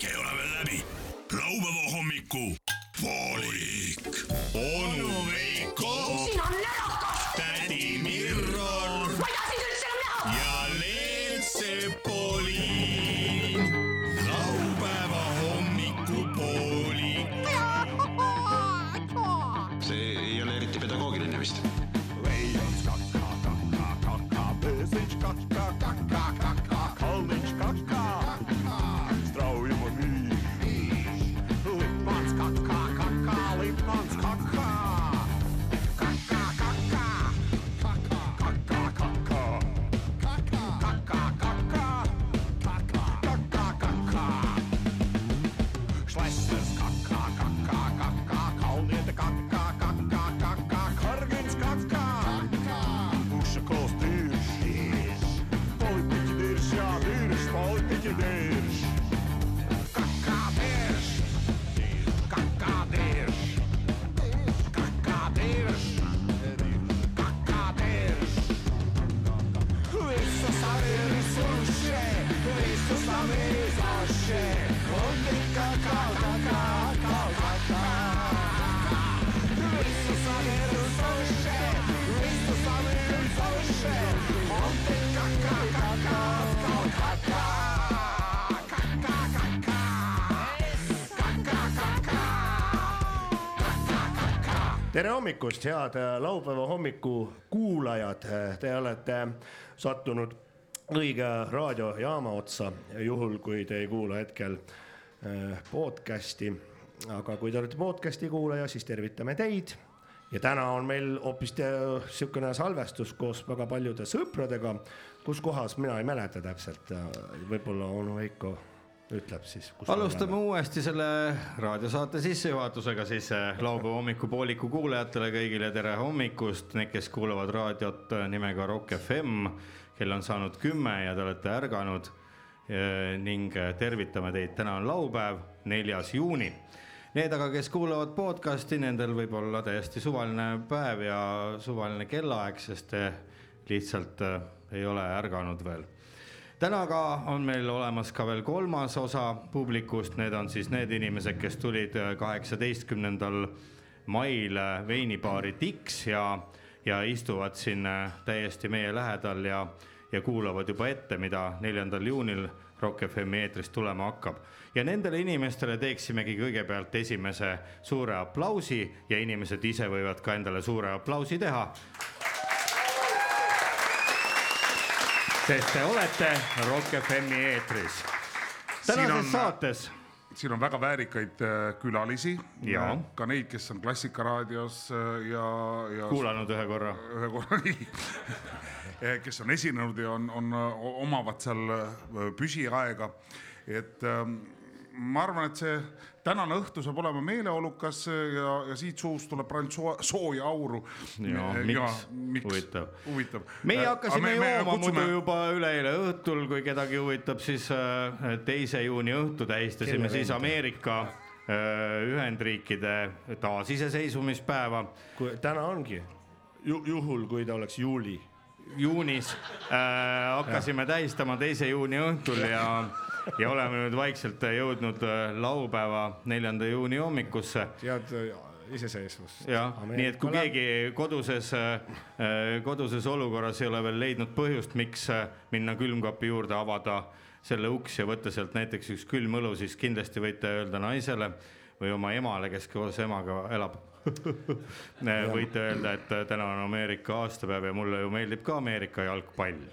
kõik ei ole veel läbi. laupäeva hommiku tere hommikust, head äh, laupäeva hommiku kuulajad, te olete sattunud õige raadiojaama otsa, juhul kui te ei kuula hetkel äh, podcast'i. aga kui te olete podcast'i kuulaja, siis tervitame teid. ja täna on meil hoopis niisugune salvestus koos väga paljude sõpradega, kus kohas mina ei mäleta täpselt, võib-olla onu Veiko ütleb siis. alustame uuesti selle raadiosaate sissejuhatusega siis eh, laupäeva hommikupooliku kuulajatele kõigile tere hommikust, need, kes kuulavad raadiot eh, nimega Rock FM, kell on saanud kümme ja te olete ärganud eh, ning tervitame teid, täna on laupäev, neljas juuni. Need aga, kes kuulavad podcast'i, nendel võib olla täiesti suvaline päev ja suvaline kellaaeg, sest te lihtsalt ei ole ärganud veel täna ka on meil olemas ka veel kolmas osa publikust, need on siis need inimesed, kes tulid äh, kaheksateistkümnendal mail äh, veinibaari Dix ja, ja istuvad siin äh, täiesti meie lähedal ja, ja kuulavad juba ette, mida neljandal juunil Rock FM-i eetris tulema hakkab. ja nendele inimestele teeksimegi kõigepealt esimese suure aplausi ja inimesed ise võivad ka endale suure aplausi teha sest te olete Rock FM-i eetris. Siin tänases on- saates siin on väga väärikaid äh, külalisi Jaa., ka neid, kes on Klassikaraadios äh, ja, ja kuulanud ühe korra. ühe korra nii, kes on esinenud ja on, on, omavad seal äh, püsiaega, et ähm, ma arvan, et see tänane õhtu saab olema meeleolukas ja, ja siit suust tuleb ainult soo, sooja auru. Jaa, miks? Huvitav. huvitav. meie hakkasime jooma muidu juba üleeile õhtul, kui kedagi huvitab, siis äh, teise juuni õhtu tähistasime siis? Ameerika äh, Ühendriikide taasiseseisvumispäeva kui täna ongi ju,, juhul kui ta oleks juuli juunis äh, hakkasime tähistama teise juuni õhtul ja, ja oleme nüüd vaikselt jõudnud äh, laupäeva neljanda juuni hommikusse tead iseseisvust. jah, nii et kui keegi koduses, koduses olukorras ei ole veel leidnud põhjust, miks äh, minna külmkapi juurde, avada selle uks ja võtta sealt näiteks üks külm õlu, siis kindlasti võite öelda naisele või oma emale, kes koos emaga elab. võite öelda, et äh, täna on Ameerika aastapäev ja mulle ju meeldib ka Ameerika jalgpall.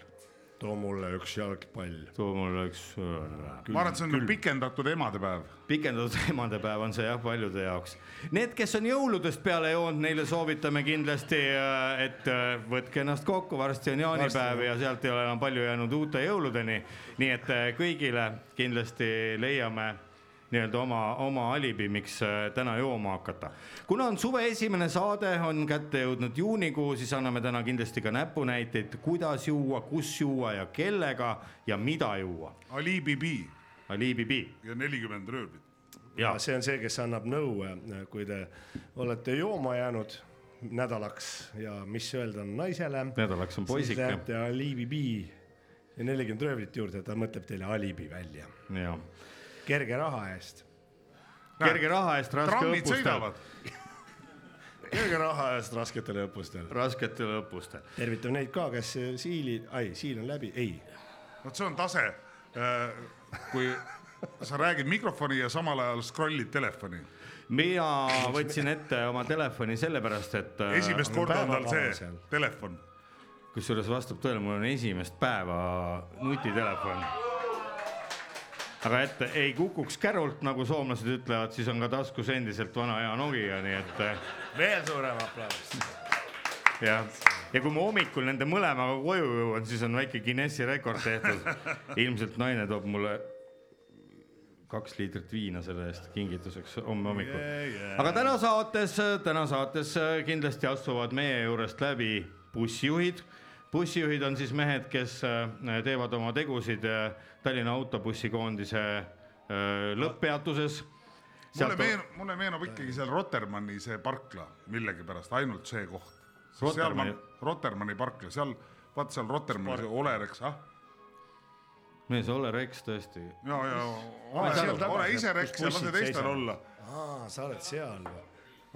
Too mulle üks jalgpall. too mulle üks ma arvan, et see on pikendatud emadepäev. pikendatud emadepäev on see jah, paljude jaoks. Need, kes on jõuludest peale joonud, neile soovitame kindlasti, et äh, võtke ennast kokku, varsti on jaanipäev ja sealt ei ole enam palju jäänud uute jõuludeni. nii et äh, kõigile kindlasti leiame nii-öelda oma, oma alibi, miks äh, täna jooma hakata. kuna on suve esimene saade, on kätte jõudnud juunikuu, siis anname täna kindlasti ka näpunäiteid, kuidas juua, kus juua ja kellega ja mida juua. Ali Bibi Alibibi ja nelikümmend röövlit. ja see on see, kes annab nõu, kui te olete jooma jäänud nädalaks ja mis öelda on naisele. nädalaks on siis poisike. lähete alibi ja nelikümmend röövlit juurde, ta mõtleb teile alibi välja. jah, kerge raha eest, kerge raha eest raske õppustel, kerge raha eest rasketel õppustel. rasketel õppustel. tervitame neid ka, kes siili, ai, siil on läbi, ei. vot see on tase, kui sa räägid mikrofoni ja samal ajal scroll'id telefoni. mina võtsin ette oma telefoni sellepärast, et äh, esimest korda on tal see seal. telefon. kusjuures vastab tõele, mul on esimest päeva nutitelefon. Aga et ei kukuks kärult, nagu soomlased ütlevad, siis on ka taskus endiselt vana hea Nokia, nii et äh, veel suurem aplaus. jah. ja kui ma hommikul nende mõlemaga koju jõuan, siis on väike Guinessi rekord tehtud. ilmselt naine toob mulle kaks liitrit viina selle eest kingituseks homme hommikul Yeah, yeah. aga täna saates, täna saates kindlasti astuvad meie juurest läbi bussijuhid. Bussijuhid on siis mehed, kes äh, teevad oma tegusid äh, Tallinna autobussikoondise äh, lõpppeatuses. mulle meenub, mulle meenub ikkagi seal Rotermanni see parkla millegipärast, ainult see koht. Rotermanni-, Rotermanni parkla, seal, vaata seal Rotermanni see Olereks, ah, mees Olle Reks tõesti. ja, ja ole, ole ise Reks ja lase teistel olla. aa, sa oled seal või?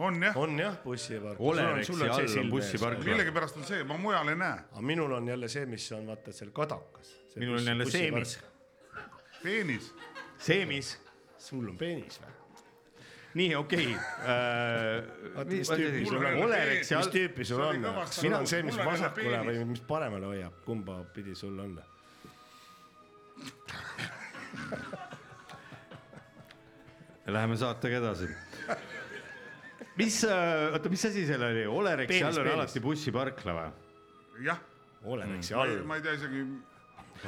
On jah, on jah, bussipark. Olereksi all on bussipark. millegipärast on see, ma mujal ei näe. aga minul on jälle see, mis on vaata seal kadakas. minul on jälle seemis. peenis, seemis. sul on peenis või? nii, okei Oota, mis tüüpi sul on? Olereksi mis tüüpi sul see on sul on see, mis vasakule või mis paremale hoiab, kumba pidi sul on? Läheme saatega edasi. mis, oota, mis asi seal oli, Peenis, all on alati bussiparkla või? jah, Olereksi ma all ma ei tea isegi,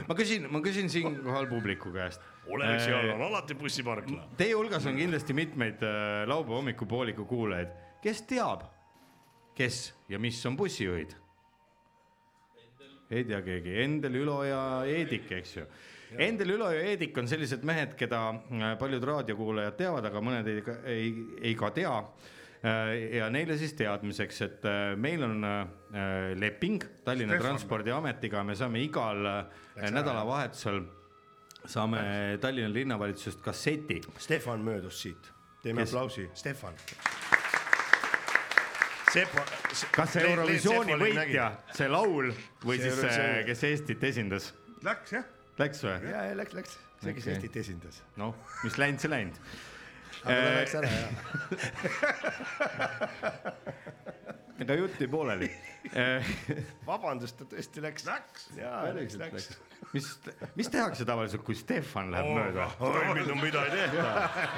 ma küsin, ma küsin siinkohal publiku käest. Olereksi all on alati bussiparkla. Teie hulgas on kindlasti mitmeid äh, laupäeva hommikupooliku kuulajaid, kes teab, kes ja mis on bussijuhid? ei tea keegi, Endel, Ülo ja Eedik, eks ju. Endel, Ülo ja Eedik on sellised mehed, keda äh, paljud raadiokuulajad teavad, aga mõned ei, ei, ei ka tea. Ja neile siis teadmiseks, et äh, meil on äh, leping Tallinna Stefan. Transpordiametiga, me saame igal äh, nädalavahetusel saame Tallinna linnavalitsusest kasseti Stefan möödus siit, teeme Kes? aplausi, Stefan. Sepa, kas see Eurovisiooni võitja, see laul või See siis see, kes Eestit esindas, läks jah, läks või? ja, ja läks, läks, see, kes Okei. Eestit esindas. noh, mis läinud, see läinud. Aga ta läks ära ja. ega jutt jäi pooleli. vabandust, ta tõesti läks. läks. jaa, läks, läks. mis, mis tehakse tavaliselt, kui Stefan läheb mööda? oi, mida, mida ei tehta.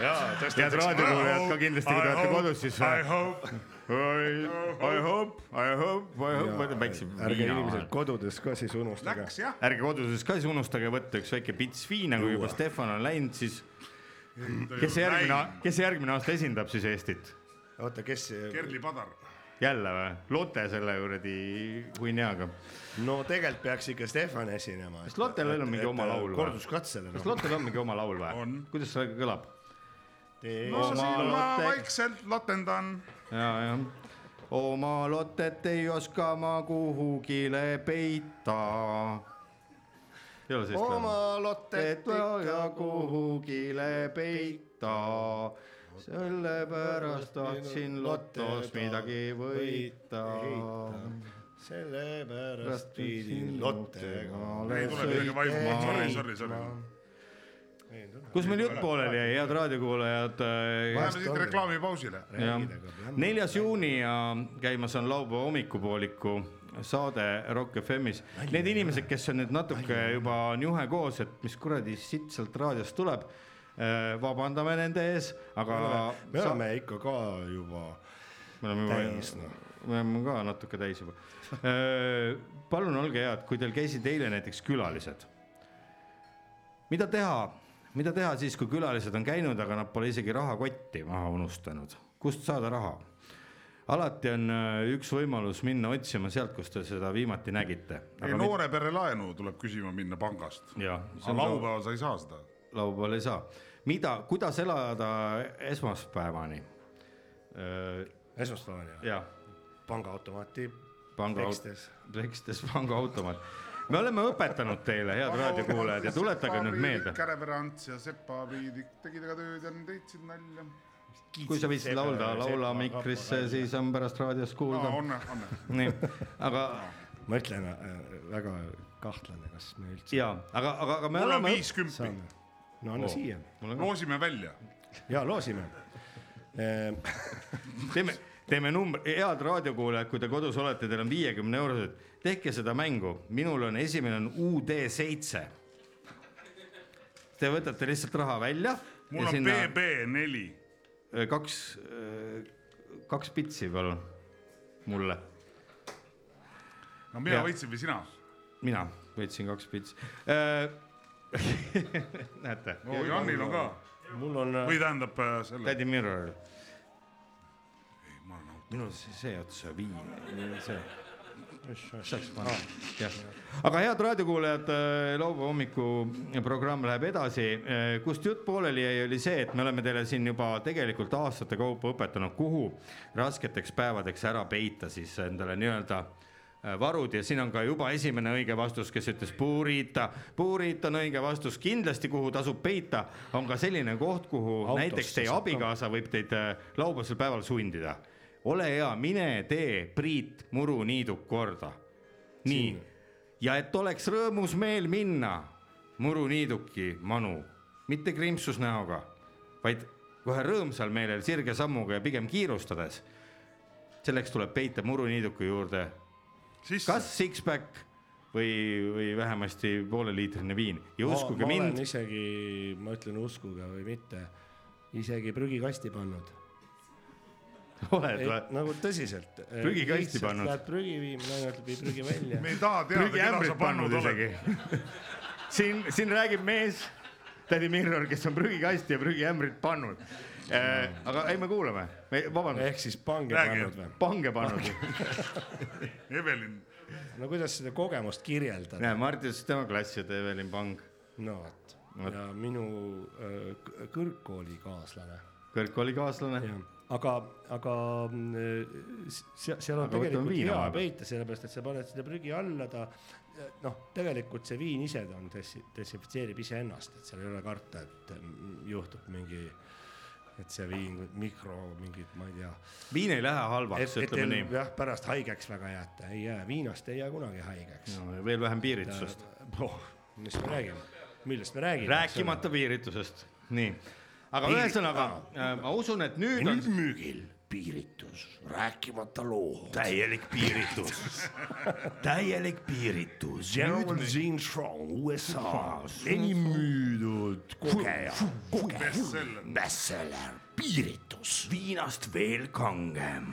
jaa, head raadiokuulajad ka kindlasti, kui te olete kodus, siis I hope, I hope, I hope, I hope, väikse ärge inimesed kodudes ka siis unustage. läks ärge koduses ka siis unustage võtta üks väike pits viina, kui juba Stefan on läinud, siis kes see järgmine, kes see järgmine aasta esindab siis Eestit? oota, kes, Kerli Padar, jälle või? Lotte selle kuradi hunniaga. no tegelikult peaks ikka Stefan esinema. Kas Lottel on mingi oma laul või? korduskatsele. kas Lottel on mingi oma laul või kuidas see kõlab? ma Lotte- vaikselt lotendan, ja, jah. oma Lottet ei oska ma kuhugile peita. Oma lottet et ja kuhugile peita. sellepärast tahtsin lotos midagi võita. sellepärast pidin lottega. sorry. kus meil jutt pooleli jäi, head raadiokuulajad? Läheme siit reklaamipausile. neljas juuni ja käimas on laupäeva hommikupooliku saade Rock FM-is. Need inimesed, kes on nüüd natuke juba on juhe koos, et mis kuradi sitt sealt raadiost tuleb, vabandame nende ees, aga me oleme ikka ka juba me oleme juba täis, noh. me oleme ka natuke täis juba. palun olge head, kui teil käisid eile näiteks külalised. mida teha, mida teha siis, kui külalised on käinud, aga nad pole isegi rahakotti maha unustanud, kust saada raha? Alati on äh, üks võimalus minna otsima sealt, kus te seda viimati nägite. ei, noore pere laenu tuleb küsima minna pangast. aga laupäeval sa ei saa seda. laupäeval ei saa. mida, kuidas elada esmaspäevani? esmaspäeval jah, jah, pangaautomaati panga Pekstes., pekstes pangaautomaat. me oleme õpetanud teile, head raadiokuulajad ja tuletage nüüd meelde, Kärepere Ants ja Sepa Priidik tegid aga tööd ja teid siin nalja. Kui sa viitsid laulda, laula mikrisse, siis on pärast raadiost kuulda. Onne, onne. nii, aga ma ütlen äh, väga kahtlane, kas me üldse ja, aga, aga, aga me mul on oleme. viis kümpi, no anna Oo. siia loosime välja. ja loosime. teeme, teeme numbri, head raadiokuulajad, kui te kodus olete, teil on viiekümne eurosed, tehke seda mängu, minul on esimene on UD seitse. Te võtate lihtsalt raha välja. mul on BB neli. kaks, kaks pitsi, palun, mulle, no mina Ja. võitsin või sina? mina võtsin kaks pitsi. näete. no Janil on ka mul on või tähendab äh, selle. Daddy Mirror, ma olen aus. minul see, see ots viin, see. Aga head raadiokuulajad, laupäeva hommiku programm läheb edasi. kust jutt pooleli jäi, oli see, et me oleme teile siin juba tegelikult aastate kaupa õpetanud, kuhu rasketeks päevadeks ära peita siis endale nii-öelda äh, varud ja siin on ka juba esimene õige vastus, kes ütles puurita. puurita on õige vastus, kindlasti, kuhu tasub peita, on ka selline koht, kuhu Autosse näiteks teie abikaasa võib teid äh, laupäevasel päeval sundida. Ole hea, mine tee Priit Muru niiduk korda. nii, ja et oleks rõõmus meel minna Muru niiduki manu, mitte krimpsus näoga, vaid kohe rõõmsal meelel sirge sammuga ja pigem kiirustades. selleks tuleb peita Muru niiduku juurde sisse kas six-pack või, või vähemasti pooleliitrine viin ja uskuge ma, ma mind isegi, ma ütlen uskuge või mitte, isegi prügikasti pannud. Oled või? nagu tõsiselt. Prügikasti pannud? Lähed prügi viima, naine ütleb, ei prügi välja me. ei taha teada, keda sa pannud oled. isegi. siin, siin räägib mees, tädi Mirror, kes on prügikasti ja prügiämbrit pannud äh,. aga ei, me kuulame, vabandust, ehk siis pange Räägi. pannud või? pange pannud. Evelin, no kuidas seda kogemust kirjeldada? näe, Mart ütles, et tema klassiõde Evelin Pang, no vot, ja minu äh, kõrgkoolikaaslane, kõrgkoolikaaslane. jah, aga, aga mm, seal, seal on Aga tegelikult hea peita, sellepärast et sa paned seda prügi alla, ta noh, tegelikult see viin ise ta on des-, desinfitseerib iseennast, et seal ei ole karta, et mm, juhtub mingi, et see viin mikro mingid, ma ei tea viin ei lähe halvaks, ütleme nii. jah, pärast haigeks väga jääte, ei jää, viinast ei jää kunagi haigeks no,. veel vähem piiritusest. oh, millest me räägime, millest me räägime? rääkimata piiritusest, nii. Aga ühesõnaga, ma usun, et nüüd on müügil piiritus, rääkimata loo. täielik piiritus, täielik piiritus. Gerald Gene Strong USA-s, enim müüdud kogeja, kogeja, bestseller. bestseller, piiritus. viinast veel kangem.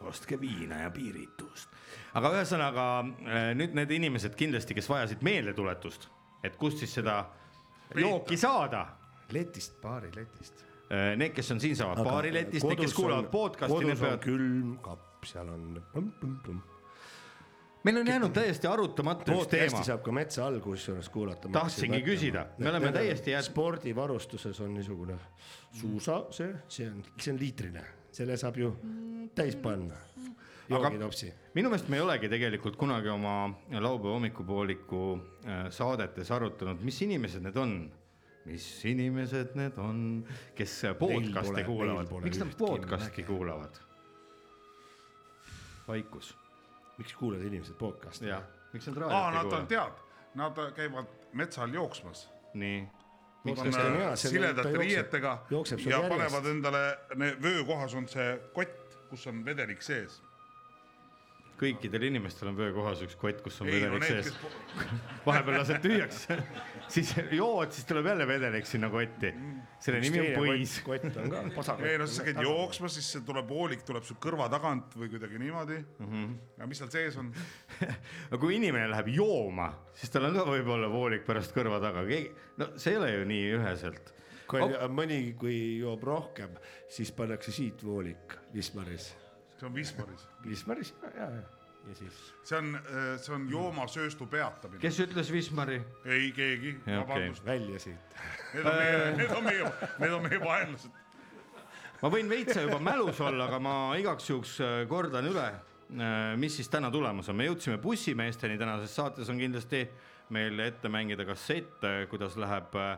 ostke viina ja piiritust. aga ühesõnaga äh, nüüd need inimesed kindlasti, kes vajasid meeldetuletust, et kust siis seda jooki saada. letist, baariletist. Need, kes on siin, saavad baariletist, need, kes kuulavad podcast'i, need peavad. külmkapp, seal on meil on jäänud täiesti arutamata üks teema. saab ka metsa all kusjuures kuulata. Tahtsingi küsida. Me oleme täiesti jääd- spordivarustuses on niisugune suusa, see, see on, see on liitrine, selle saab ju täis panna. joogitopsi. minu meelest me ei olegi tegelikult kunagi oma laupäeva hommikupooliku äh, saadetes arutanud, mis inimesed need on mis inimesed need on, kes podcast'i kuulavad miks nad podcast'i kuulavad? vaikus, miks kuulavad inimesed podcast'i? jah, miks nad aa, raadiot ei nad on, kuula? tead, nad käivad metsal jooksmas. nii, ta siledate riietega ja järjest. panevad endale, vöökohas on see kott, kus on vedelik sees. Kõikidel inimestel on vöökohas üks kott, kus on ei no vedelik need, sees kes, vahepeal lased tühjaks, siis jood, siis tuleb jälle vedelik sinna kotti. selle nimi on põis. kott on ka, pasakott. ei no siis sa käid jooksmas, siis see tuleb voolik tuleb su kõrva tagant või kuidagi niimoodi mm. Mhm. -hmm. ja mis seal sees on? aga kui inimene läheb jooma, siis tal on ka võib-olla voolik pärast kõrva taga, keegi, no see ei ole ju nii üheselt. kui mõni, kui joob rohkem, siis pannakse siit voolik Wismaris. See on Wismaris, Wismaris, ja, ja, ja siis see on, see on joomasööstu peatamine. kes ütles Wismari? ei keegi, vabandust, välja siit. need on meie, need on meie, need on meie vaenlased. ma võin veitsa juba mälus olla, aga ma igaks juhuks äh, kordan üle. mis siis täna tulemas on, me jõudsime bussimeesteni tänases saates on kindlasti meil ette mängida kassett, kuidas läheb äh,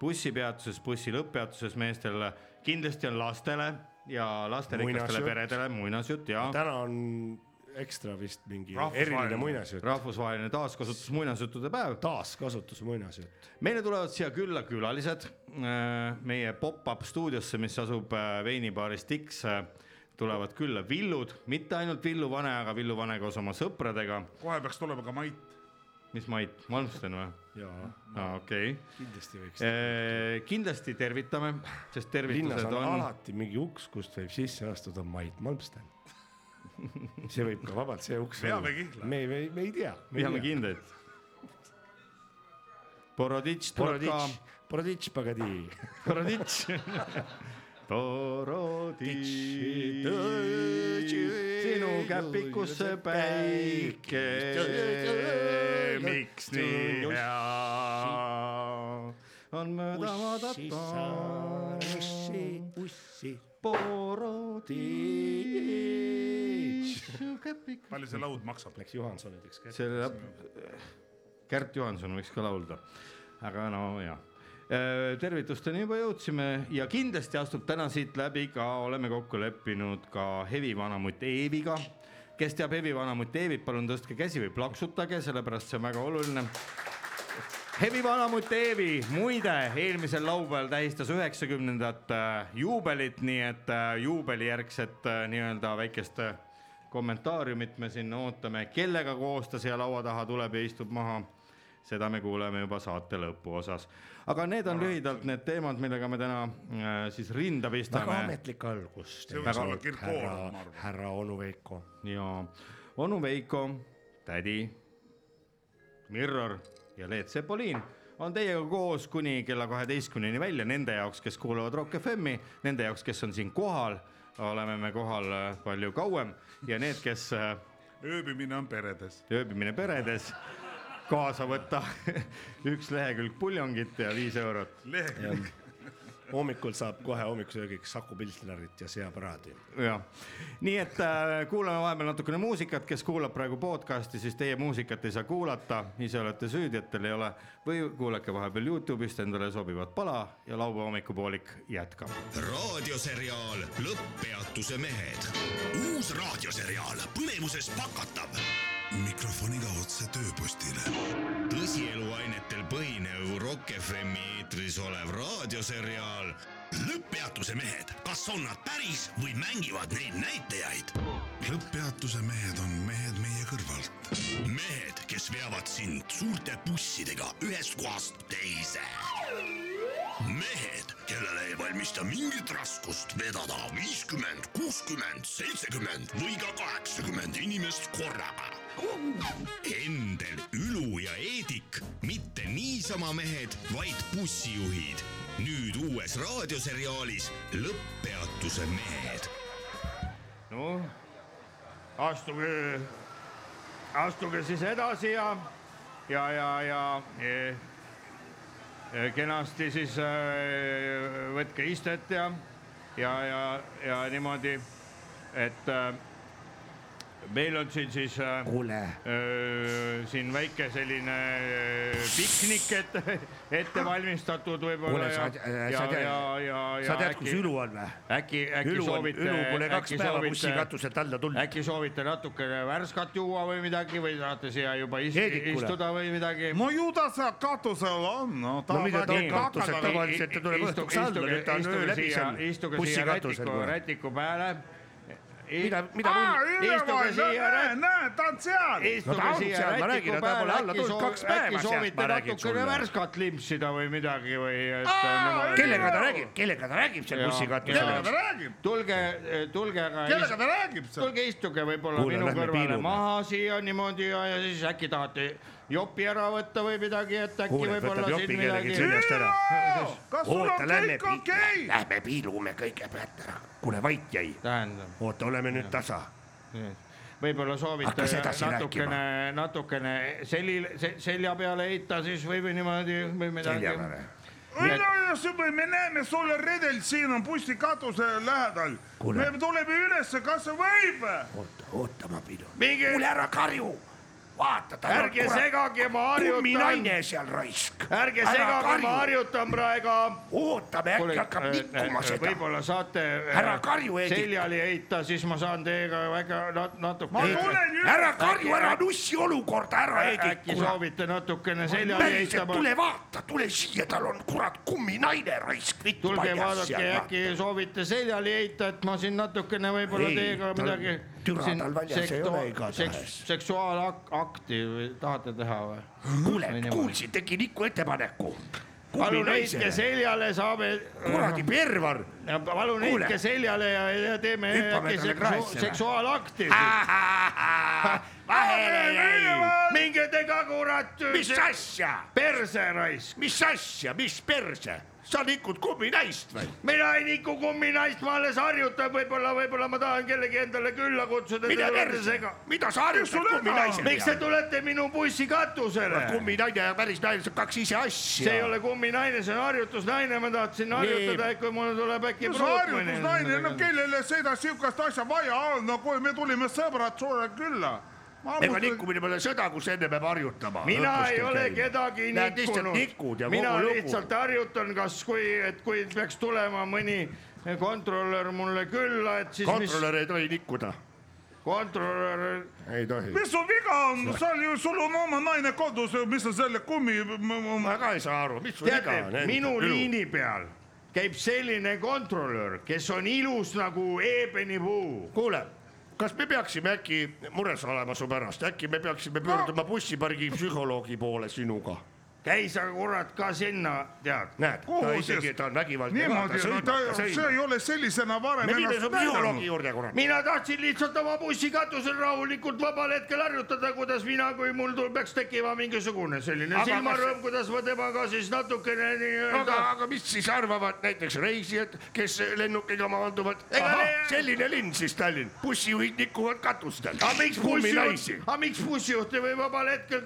bussipeatuses, bussi lõpppeatuses meestel, kindlasti on lastele ja lasterikastele peredele muinasjutt ja täna on ekstra vist mingi Rahvusvaheline. eriline muinasjutt, rahvusvaheline taaskasutus muinasjuttude päev. taaskasutus muinasjutt. meile tulevad siia külla külalised äh, meie pop-up stuudiosse, mis asub äh, veinibaaris Dix. tulevad külla Villud, mitte ainult Villu Vane, aga Villu Vane koos oma sõpradega. kohe peaks tulema ka Mait. Mis Mait, Malmsten või? jaa, aa, okei. kindlasti võiks. kindlasti tervitame, sest tervitused on on, alati mingi uks, kust võib sisse astuda Mait Malmsten. see võib ka vabalt see uks Peame kihla. me, me, me ei tea. peame kindlaid. Boroditš tuleb ka Boroditš, Boroditš Pagadi. Boroditš. Boroditš, sinu käpikusse päike, miks nii hea? On mööda vaadata. ussi, Boroditš. palju see laud maksab? läks Johansoniks kätte. see läheb, Kärt Johanson võiks ka laulda, aga no ja tervitusteni juba jõudsime ja kindlasti astub täna siit läbi ka, oleme kokku leppinud ka Hevi vanamutt Eeviga. kes teab Hevi vanamutt Eevit, palun tõstke käsi või plaksutage, sellepärast see on väga oluline. Hevi vanamutt Eevi muide eelmisel laupäeval tähistas üheksakümnendat äh, juubelit, nii et äh, juubelijärgset äh, nii-öelda väikest äh, kommentaariumit me siin ootame, kellega koos ta siia laua taha tuleb ja istub maha. seda me kuuleme juba saate lõpuosas, aga need on lühidalt need teemad, millega me täna äh, siis rinda väga pistame ametlik algus. See võiks olla Kirkorov, ma härra arvan., härra onu Veiko. ja onu Veiko, tädi, Mirror ja Leet Sepolin on teiega koos kuni kella kaheteistkümneni välja nende jaoks, kes kuulavad Rock FM-i, nende jaoks, kes on siin kohal, oleme me kohal äh, palju kauem ja need, kes äh, ööbimine on peredes. ööbimine peredes, kaasa võtta üks lehekülg puljongit ja viis eurot. lehekülg. hommikul saab kohe hommikusöögiks Saku Pilsnerit ja seaparaadi. jah, nii et äh, kuulame vahepeal natukene muusikat, kes kuulab praegu podcast'i, siis teie muusikat ei saa kuulata, ise olete süüdi, et teil ei ole või kuulake vahepeal Youtube'ist endale sobivat pala ja laupäeva hommikupoolik jätkab. raadioseriaal Lõpppeatuse mehed. uus raadioseriaal põnevuses pakatav. Mikrofoniga otse tööpostile. tõsieluainetel põhinev Rock FM-i eetris olev raadioseriaal lõpppeatuse mehed, kas on nad päris või mängivad neid näitajaid? lõpppeatuse mehed on mehed meie kõrvalt. mehed, kes veavad sind suurte bussidega ühest kohast teise. mehed, kellele ei valmista mingit raskust vedada viiskümmend, kuuskümmend, seitsekümmend või ka kaheksakümmend inimest korraga. Endel, Ülu ja Eedik, mitte niisama mehed, vaid bussijuhid. nüüd uues raadioseriaalis Lõpppeatuse mehed. noh, astuge, astuge siis edasi ja, ja, ja, ja e, e, kenasti siis e, võtke istet ja, ja, ja, ja niimoodi, et e, meil on siin siis e, kuule, Öö, siin väike selline öö, piknik ette, ette valmistatud võib-olla kuule, ja sa, äh, ja sa, tead ja, ja, ja sa tead, kus Ülu on või? äkki, äkki Ülu on, soovite, Ülu pole kaks päeva bussikatuselt alla tulnud. äkki soovite natukene värskat juua või midagi või tahate siia juba ist, Heedikule. istuda või midagi? no ju ta seal katusel on, no ta No mida ta Nii. katusel tavaliselt ta tuleb õhtuks alla, nüüd ta on öö läbi seal istuge siia bussikatusel rätiku peale. mida, mida mul, Istuge siia, näe, näe, ta on seal. istuge No siia seal, ma räägin, rätiku peale, alla äkki tulnud soo- kaks päeva äkki soovite natukene värskat limpsida või midagi või et niimoodi- kellega ta räägib, kellega ta räägib seal kellega? ta räägib? tulge, tulge aga kellega ta räägib seal? tulge istuge võib-olla minu kõrvale maha siia niimoodi ja siis äkki tahate jopi ära võtta või midagi, et äkki võib-olla siin midagi. kas sul on kõik, okei? lähme piilume kõigepealt ära. kuule, vait jäi. oota, oleme nüüd tasa. võib-olla soovite natukene, natukene selil, selja peale heita siis või, või niimoodi või midagi selja. peale. me näeme sulle redel siin on bussikatuse lähedal. Me tuleme ülesse, kas võib? oota, oota, ma pidin. kuule, ära karju. vaata, ta ärge segage, ma harjutan. kumminaine seal raisk. ärge segage, ma harjutan praegu. ootame, äkki hakkab nikkuma seda. võib-olla saate äh, Ära karju, Heidik. seljali heita, siis ma saan teiega väga nat- natuke. ma tulen üles. ära karju, ära nussi olukorda ära, äkki Heidik. soovite natukene seljali päriselt, heita? tule vaata, tule siia, tal on kurat kumminaine raisk. tulge vaadake, äkki soovite seljali heita, et ma siin natukene võib-olla Ei, teiega midagi. Türa tal väljas ei ole igatahes. seksuaalakti tahate teha või? kuule, kuulsin, tegin ikka ettepaneku. palun heitke seljale, saame. kuradi pervar. palun heitke seljale ja, ja teeme seksu, seksuaalakti. vahele jäi. minge te ka kurat. mis asja, perse raisk. mis asja, mis perse, sa nikud kumminaist või? mina ei niku kumminaist, ma alles harjutan, võib-olla, võib-olla ma tahan kellegi endale külla kutsuda. mida perse, mida sa harjutad kumminaise miks te tulete minu bussi katusele? kumminaine ja päris naine, see on kaks ise asja. see ei ole kumminaine, see on harjutusnaine, ma tahtsin harjutada, et kui mul tuleb äkki see harjutusnaine, no kellele seda sihukest asja vaja on, no kui me tulime sõbrad sulle külla. Ega nikkumine pole sõda, kus enne peab harjutama. mina ei ole kedagi lihtsalt nikud nikkunud ja, mina lihtsalt harjutan, kas, kui, et kui peaks tulema mõni kontrolör mulle külla, et siis mis kontrolör ei tohi nikkuda, kontrolör, ei tohi. mis sul viga on, sa ju, sul on oma naine kodus, mis sa selle kummi. ma ka ei saa aru, mis sul viga on. minu liini peal käib selline kontrolör, kes on ilus nagu eebenipuu. kuule, kas me peaksime äkki mures olema su pärast, äkki me peaksime pöörduma bussipargi psühholoogi poole sinuga? Käi sa kurat ka sinna, tead. näed, ta Kuhu isegi, ta on vägivaldne. niimoodi, no ta, see ei ole sellisena varem ennast näidanud. mina tahtsin lihtsalt oma bussi katusel rahulikult vabal hetkel harjutada, kuidas mina, kui mul peaks tekkima mingisugune selline silmarõõm, kuidas ma temaga siis natukene nii-öelda aga, aga mis siis arvavad näiteks reisijad, kes lennukiga maanduvad? Selline linn siis Tallinn, bussijuhid nikuvad katustel. aga miks bussijuht, aga miks bussijuht ei või vabal hetkel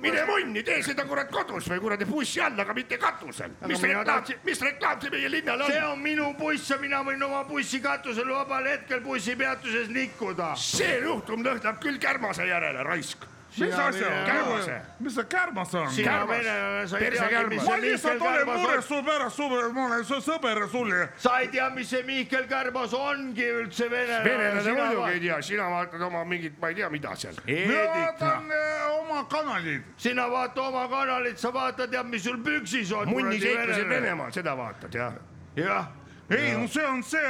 mine munni, tee seda kurat kodus või kuradi bussi all, aga mitte katusel. mis reklaam tahtsin-, mis reklaam see meie linnale see on? on minu buss ja mina võin oma bussi katusel vabal hetkel bussipeatuses nikkuda. see juhtum lõhnab küll kärmase järele, raisk. Mis asja mine-, Kärmase. mis see kärmas on? ma see lihtsalt olen mures. su pärast, ma olen su sõber sulle. sa ei tea, mis see Mihkel Kärmas ongi üldse venelane. venelane muidugi ei tea, sina vaatad oma mingit, ma ei tea, mida seal. ma Heedik, vaatan eh, oma kanalit. sina vaata oma kanalit, sa vaatad jah, mis sul püksis on. munni seiklused. Venemaal, seda vaatad jah? jah, ei, no see on see,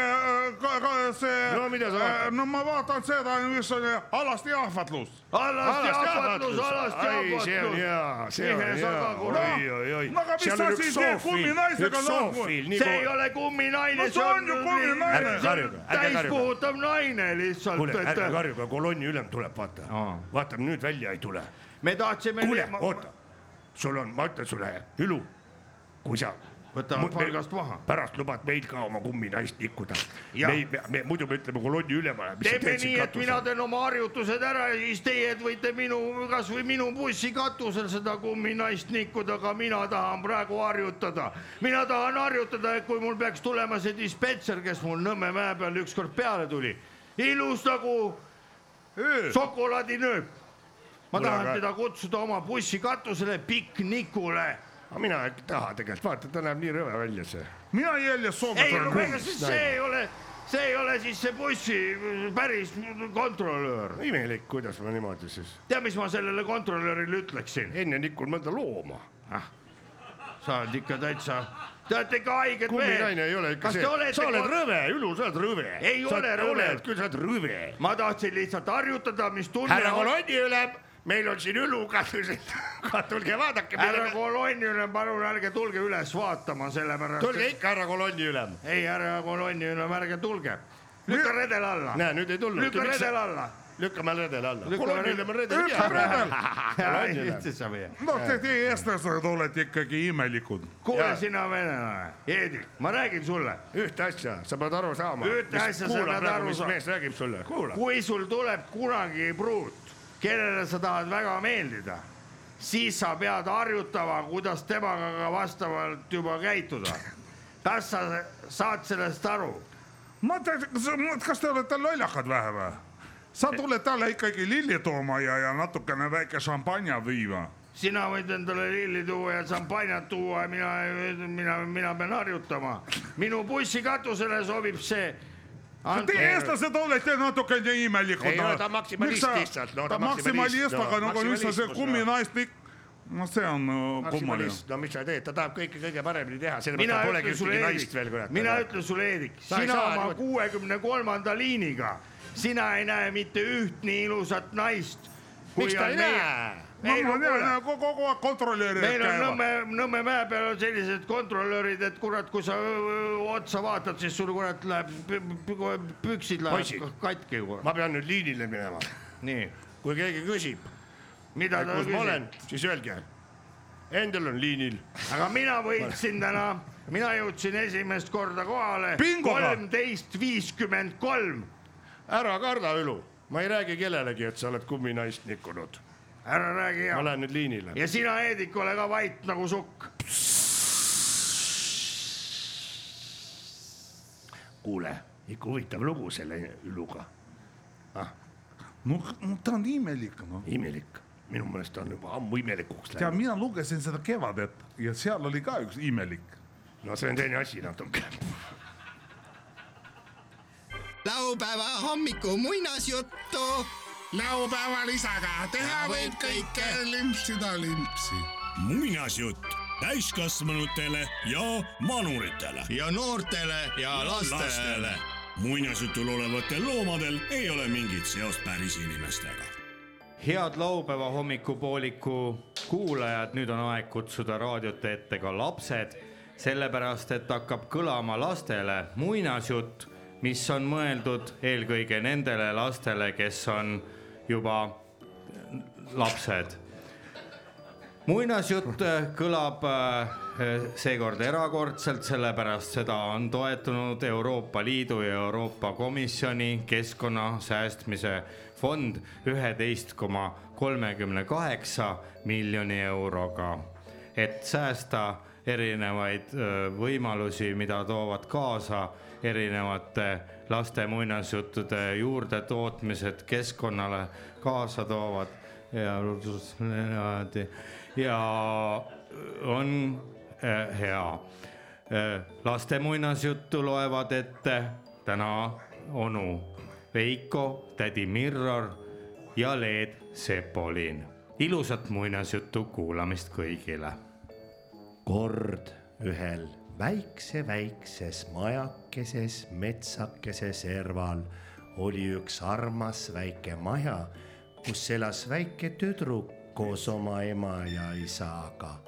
see. No mida sa vaatad? no ma vaatan seda, mis on eh, alasti ahvatlus. alasti ahvatlus, alasti ai, see on ahvatlus. hea, see on sa hea, oi, oi, oi No aga. mis üks see zoofiil, kumminaisega nii see ei ole kumminaine, No see on ju kumminaine. Täispuhutav naine lihtsalt, kuule, ärge karjuge, kolonni ülem tuleb, vaata Aa.. vaata nüüd välja ei tule. me tahtsime. kuule, oota, sul on, ma ütlen sulle, Ülu, kui sa. Võtavad palgast maha. pärast lubad meil ka oma kumminaist nikkuda. Me, me, me muidu me ütleme kolonni ülemale. teeme nii, et mina teen oma harjutused ära ja siis teie võite minu, kasvõi minu bussi katusel seda kumminaist nikkuda, aga mina tahan praegu harjutada. mina tahan harjutada, et kui mul peaks tulema see dispetšer, kes mul Nõmme mäe peal ükskord peale tuli, ilus nagu šokolaadinööp. ma Kuule, tahan aga- teda kutsuda oma bussi katusele piknikule. Aga mina ei taha tegelikult, vaata, ta näeb nii rõve välja see. mina ei, soovitan no ega siis see ei ole, see ei ole siis see bussi päris kontrolöör. imelik, kuidas ma niimoodi siis, tead, mis ma sellele kontrolörile ütleksin? enne nikun mõnda looma. sa oled ikka täitsa, te olete ikka haiged kumminaine ei ole ikka kas see sa oled rõve, Ülu, sa oled rõve. Ei ole rõve. küll, sa oled rõve. ma tahtsin lihtsalt harjutada, mis tunne härra on. kolonniülem, meil on siin Ülu katused, tulge vaadake. härra kolonniülem, palun ärge tulge üles vaatama, sellepärast tulge. ikka, härra kolonniülem. ei, härra kolonniülem, ärge tulge. lükka redel alla, näe, nüüd ei tulnud. lükka redel alla. lükkame redele alla. Kolonniülem on redel Lükka redel. no te, teie eestlased olete ikkagi imelikud. kuule sina venelane, Heedik, ma räägin sulle, ühte asja, sa pead aru saama. Ühte asja sa pead aru mis saama. mees räägib sulle, kuula. kui sul tuleb kunagi pruut, kellele sa tahad väga meeldida, siis sa pead harjutama, kuidas temaga ka vastavalt juba käituda. kas sa saad sellest aru? ma tean, kas te olete lollakad vähe või? sa tuled talle ikkagi lilli tooma ja, ja natukene väike šampanja viima. sina võid endale lilli tuua ja šampanjat tuua ja mina, mina, mina pean harjutama. minu bussikatusele sobib see. Te eestlased olete natukene imelikud. Ei ole, ta maksimalist lihtsalt, no ta ta maksimalist, maksimalist, no, aga nagu sa see kumminaistik, no see on kummaline. no mis sa teed, ta tahab kõike kõige paremini teha, sellepärast ta polegi ühtegi naist veel, kurat. mina ütlen sulle, Eerik, Sa ei sina oma kuuekümne kolmanda liiniga, sina ei näe mitte üht nii ilusat naist. miks ta ei näe? No tean kuule, kogu, aeg kontrolöörid meil on käivad. Nõmme, Nõmme mäe peal on sellised kontrolöörid, et kurat, kui sa otsa vaatad, siis sul kurat läheb, püksid lähevad katki. ma pean nüüd liinile minema, nii, kui keegi küsib, mida ta küsib?, siis öelge. Endel on liinil, aga mina võitsin täna, mina jõudsin esimest korda kohale. Kolmteist viiskümmend kolm ära karda, Ülu, ma ei räägi kellelegi, et sa oled kumminaist nikkunud, ära räägi ma ja. lähen nüüd liinile. ja sina, Heedik, ole ka vait nagu sukk. kuule, ikka huvitav lugu selle Üluga, no no ta on imelik, noh. imelik, minu meelest on juba ammu imelikuks tead, läinud. mina lugesin seda Kevadet ja seal oli ka üks imelik. no see on teine asi natuke. laupäeva hommiku muinasjuttu. Laupäeval isaga teha võib kõike, limpsida limpsi. muinasjutt täiskasvanutele ja vanuritele. ja noortele ja lastele. muinasjutul olevatel loomadel ei ole mingit seost päris inimestega. head laupäeva hommikupooliku kuulajad, nüüd on aeg kutsuda raadiote ette ka lapsed, sellepärast et hakkab kõlama lastele muinasjutt, mis on mõeldud eelkõige nendele lastele, kes on juba lapsed. Muinasjutt äh, kõlab äh, seekord erakordselt, sellepärast seda on toetanud Euroopa Liidu ja Euroopa Komisjoni keskkonna säästmise fond üheteist koma kolmekümne kaheksa miljoni euroga, et säästa erinevaid võimalusi, mida toovad kaasa erinevate laste muinasjuttude juurdetootmised keskkonnale kaasa toovad ja niimoodi ja on hea. laste muinasjuttu loevad ette täna onu Veiko, tädi Mirror ja Leet Sepolin. ilusat muinasjutu kuulamist kõigile. Kord ühel väikse-väikses majakeses metsakese serval oli üks armas väike maja, kus elas väike tüdruk koos oma ema ja isaga.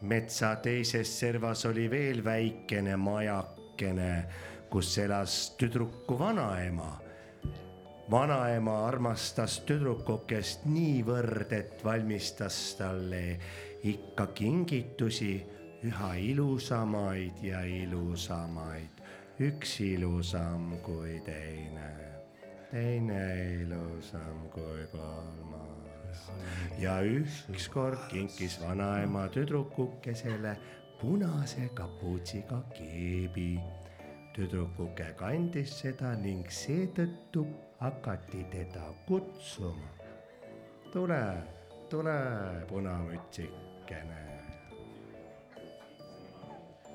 metsa teises servas oli veel väikene majakene, kus elas tüdruku vanaema vanaema armastas tüdrukukest niivõrd, et valmistas talle ikka kingitusi, üha ilusamaid ja ilusamaid, üks ilusam kui teine, teine ilusam kui kolmas. ja ükskord kinkis vanaema tüdrukukesele punase kapuutsiga keebi tüdrukuke kandis seda ning seetõttu hakati teda kutsuma. tule, tule, punamütsikene.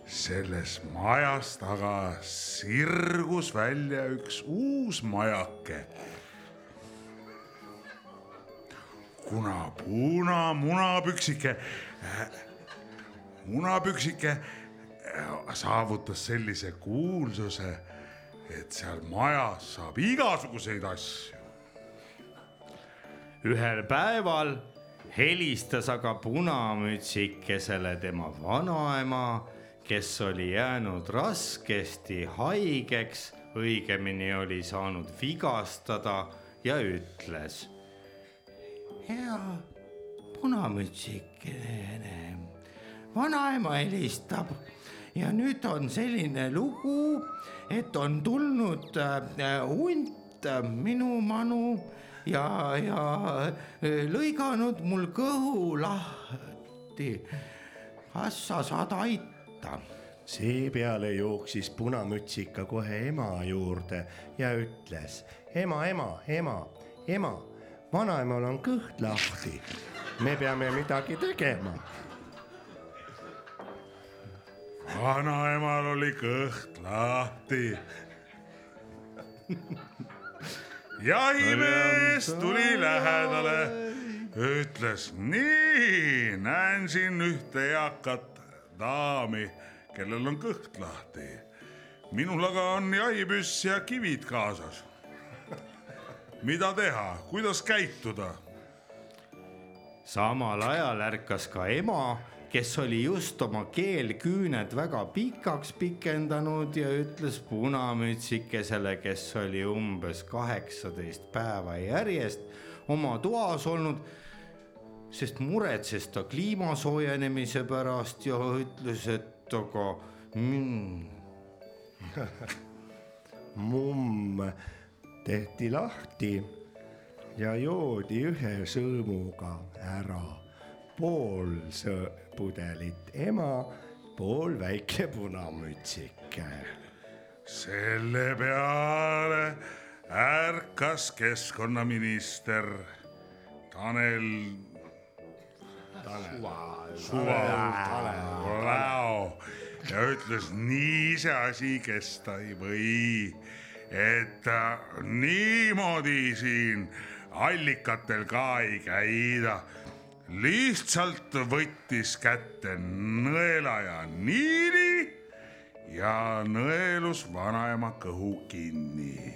selles majas taga sirgus välja üks uus majake. kuna puna munapüksike, munapüksike äh, saavutas sellise kuulsuse, et seal majas saab igasuguseid asju. ühel päeval helistas aga punamütsikesele tema vanaema, kes oli jäänud raskesti haigeks, õigemini oli saanud vigastada ja ütles. hea punamütsikene, vanaema helistab ja nüüd on selline lugu, et on tulnud äh, hunt äh, minu manu ja, ja eh, lõiganud mul kõhu lahti. kas sa saad aita? seepeale jooksis punamütsika kohe ema juurde ja ütles ema, ema, ema, ema, vanaemal on kõht lahti. me peame midagi tegema. vanaemal oli kõht lahti. jahimees tuli lähedale, ütles nii, näen siin ühte eakat daami, kellel on kõht lahti. minul aga on jahipüss ja kivid kaasas. mida teha, kuidas käituda? samal ajal ärkas ka ema, kes oli just oma keelküüned väga pikaks pikendanud ja ütles punamütsikesele, kes oli umbes kaheksateist päeva järjest oma toas olnud, sest muretses ta kliima soojenemise pärast ja ütles, et aga mm, mumm tehti lahti ja joodi ühe sõõmuga ära. Pool sõ- pudelit ema, pool väike punamütsike. selle peale ärkas keskkonnaminister Tanel Suva ja ütles, nii see asi kesta ei või, et äh, niimoodi siin allikatel ka ei käida. Lihtsalt võttis kätte nõela ja niidi ja nõelus vanaema kõhu kinni.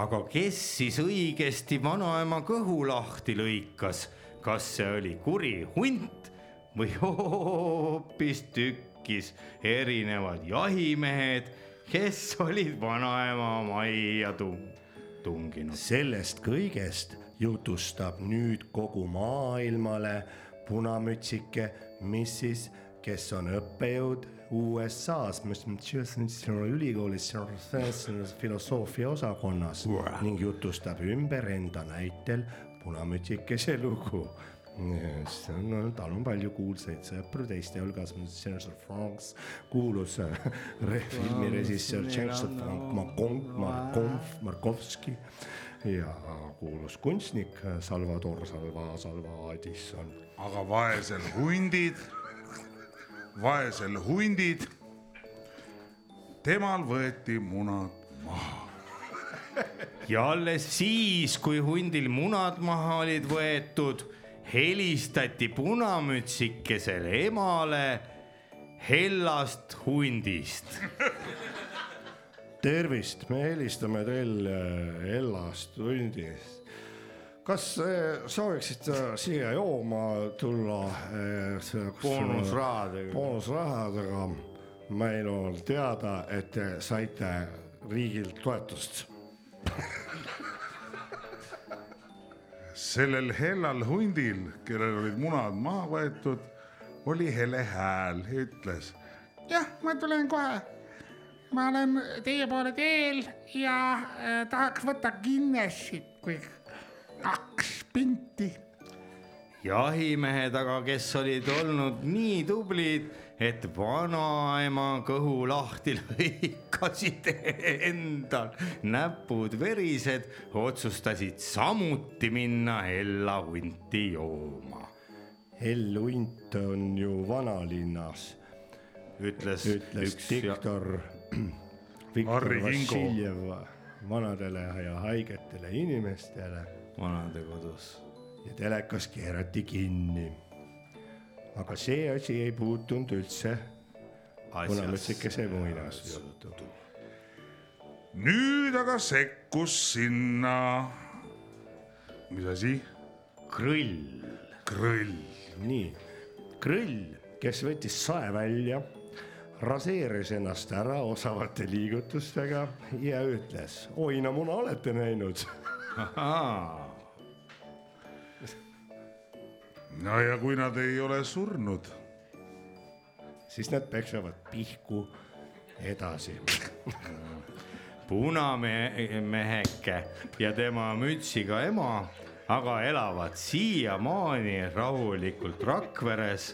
Aga kes siis õigesti vanaema kõhu lahti lõikas, kas see oli kuri hunt või hoopistükkis erinevad jahimehed, kes olid vanaema majja tung- tunginud. sellest kõigest jutustab nüüd kogu maailmale punamütsike, mis siis, kes on õppejõud USA-s, mis ülikoolis filosoofia osakonnas ning jutustab ümber enda näitel punamütsikese lugu. on olnud, tal on palju kuulsaid sõpru, teiste hulgas Serge Franks, kuulus äh, re- filmirežissöör Serge Frank Markov, Markovski ja kuulus kunstnik Salvador Salva, Salva Addison. aga vaesel hundid, vaesel hundid, temal võeti munad maha. ja alles siis, kui hundil munad maha olid võetud, helistati punamütsikesele emale Hellast hundist. tervist, me helistame teile Ellast hundist. kas äh, sooviksite siia jooma tulla äh,? Boonusrahadega. boonusrahadega. meil on teada, et te saite riigilt toetust. sellel hellal hundil, kellel olid munad maha võetud, oli hele hääl, ütles jah, ma tulen kohe. Ma olen teie poole teel ja äh, tahaks võtta Guinnessit kui kaks pinti. jahimehed aga, kes olid olnud nii tublid, et vanaema kõhu lahti lõikasid endal näpud verised, otsustasid samuti minna Hella hunti jooma, Hell hunt on ju vanalinnas, ütles, ütles üks ja- diktor Viktor. Vassiljev vanadele ja haigetele inimestele vanadekodus. ja telekas keerati kinni. aga see asi ei puutunud üldse punamütsikese muinasjuttu. nüüd aga sekkus sinna, mis asi, krõll, krõll. nii, Krõll, kes võttis sae välja, raseeris ennast ära osavate liigutustega ja ütles, oi no muna olete näinud. no ja kui nad ei ole surnud, siis nad peksavad pihku edasi. punameheke ja tema mütsiga ema aga elavad siiamaani rahulikult Rakveres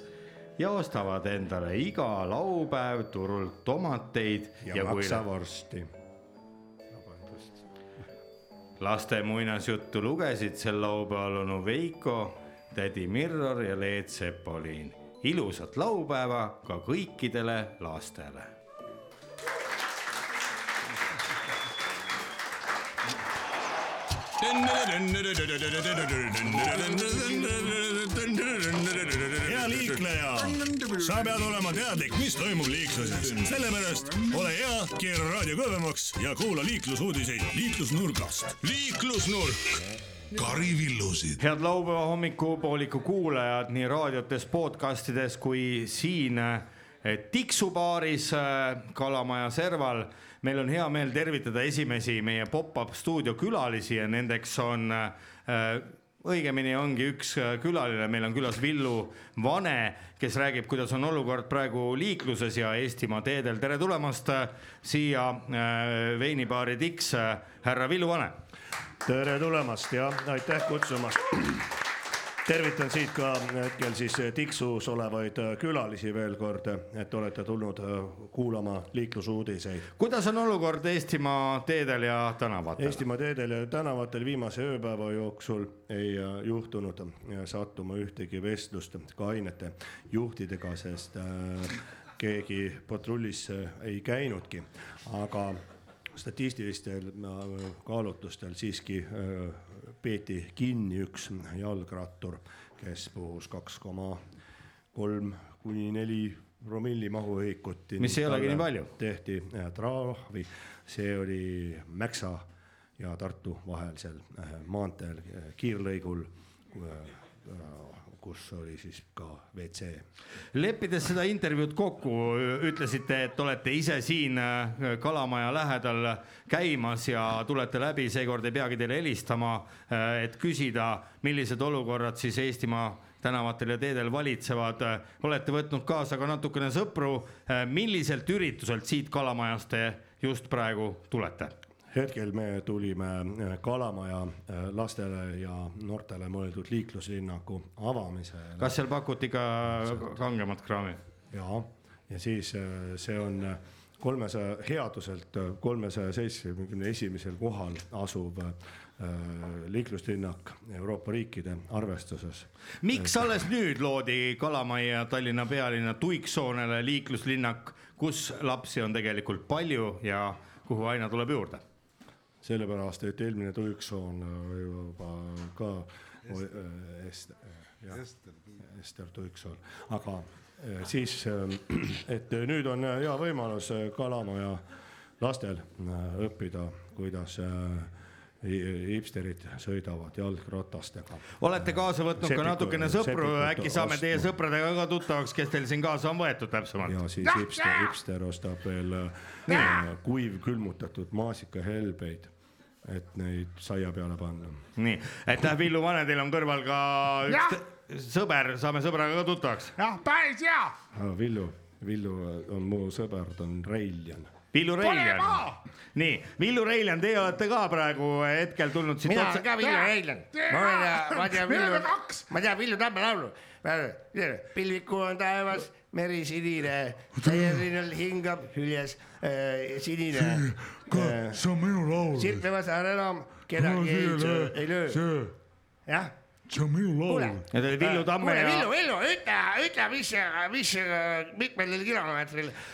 ja ostavad endale iga laupäev turult tomateid ja, ja maksavorsti. laste muinasjuttu lugesid sel laupäeval onu Veiko, tädi Mirror ja Leet Sepolin. ilusat laupäeva ka kõikidele lastele. Hea liikleja, sa pead olema teadlik, mis toimub liikluses, sellepärast ole hea, keera raadio kõvemaks ja kuula liiklusuudiseid liiklusnurgast. liiklusnurk, Kari Villusid. head laupäeva hommikupooliku kuulajad nii raadiotes, podcastides kui siin eh, tiksubaaris eh, Kalamaja serval. meil on hea meel tervitada esimesi meie pop-up stuudio külalisi ja nendeks on äh, õigemini ongi üks külaline, meil on külas Villu Vane, kes räägib, kuidas on olukord praegu liikluses ja Eestimaa teedel. tere tulemast siia veinibaari Tiks, härra Villu Vane tere tulemast ja aitäh kutsumast. Tervitan siit ka hetkel siis Tiksus olevaid külalisi veel kord, et olete tulnud kuulama liiklusuudiseid. kuidas on olukord Eestimaa teedel ja tänavatel? Eestimaa teedel ja tänavatel viimase ööpäeva jooksul ei juhtunud sattuma ühtegi vestlust kainete juhtidega, sest keegi patrullis ei käinudki, aga statistilistel äh, kaalutlustel siiski äh, peeti kinni üks jalgrattur, kes puhus kaks koma kolm kuni neli promilli mahuühikut. Mis ei olegi nii palju. tehti äh, trahvi, see oli Mäksa ja Tartu vahel seal äh, maanteel kiirlõigul, kus oli siis ka WC. leppides seda intervjuud kokku, ütlesite, et olete ise siin äh, Kalamaja lähedal käimas ja tulete läbi, seekord ei peagi teile helistama, et küsida, millised olukorrad siis Eestimaa tänavatel ja teedel valitsevad. olete võtnud kaasa ka natukene sõpru. milliselt ürituselt siit Kalamajast te just praegu tulete? Hetkel me tulime äh, Kalamaja äh, lastele ja noortele mõeldud liikluslinnaku avamisele. kas seal pakuti ka kangemat kraami? ja, ja siis äh, see on kolmesaja, headuselt kolmesaja seitsmekümne esimesel kohal asuv liikluslinnak Euroopa riikide arvestuses. miks alles nüüd loodi Kalamaja Tallinna pealinna tuiksoonele liikluslinnak, kus lapsi on tegelikult palju ja kuhu aina tuleb juurde? sellepärast, et eelmine tuiksoon äh, juba ka äh, Est-, jah, Ester Tuiksoon, aga äh, siis, et nüüd on äh, hea võimalus äh, Kalamaja lastel äh, õppida, kuidas äh, hi- hipsterid sõidavad jalgratastega. olete kaasa võtnud ka Sepikud- natukene sõpru, äkki saame teie sõpradega ka tuttavaks, kes teil siin kaasa on võetud täpsemalt? ja siis hipster, hipster ostab veel äh, kuivkülmutatud maasikahelbeid, et neid saia peale panna. nii, aitäh, Villu Vane, teil on kõrval ka üks t- sõber, saame sõbraga ka tuttavaks. jah, päris hea. Villu, Villu on mu sõber, ta on Reiljan Villu Reiljan nii, Villu Reiljan, teie olete ka praegu hetkel tulnud siit mina olen otse. ka Villu Reiljan, ma olen ja ma tean Villu ma tean Villu Tamme laulu. pilviku on taevas, meri sinine, täielinal hingab hüljes äh, sinine. see on minu laul. Sirpe Vasar enam kedagi ei söö, ei löö. jah, see on minu kuule. ja teil Villu Tamme kuule, Villu, ja, Villu, ütle, ütle, mis, mis, mitmel kilomeetril äh,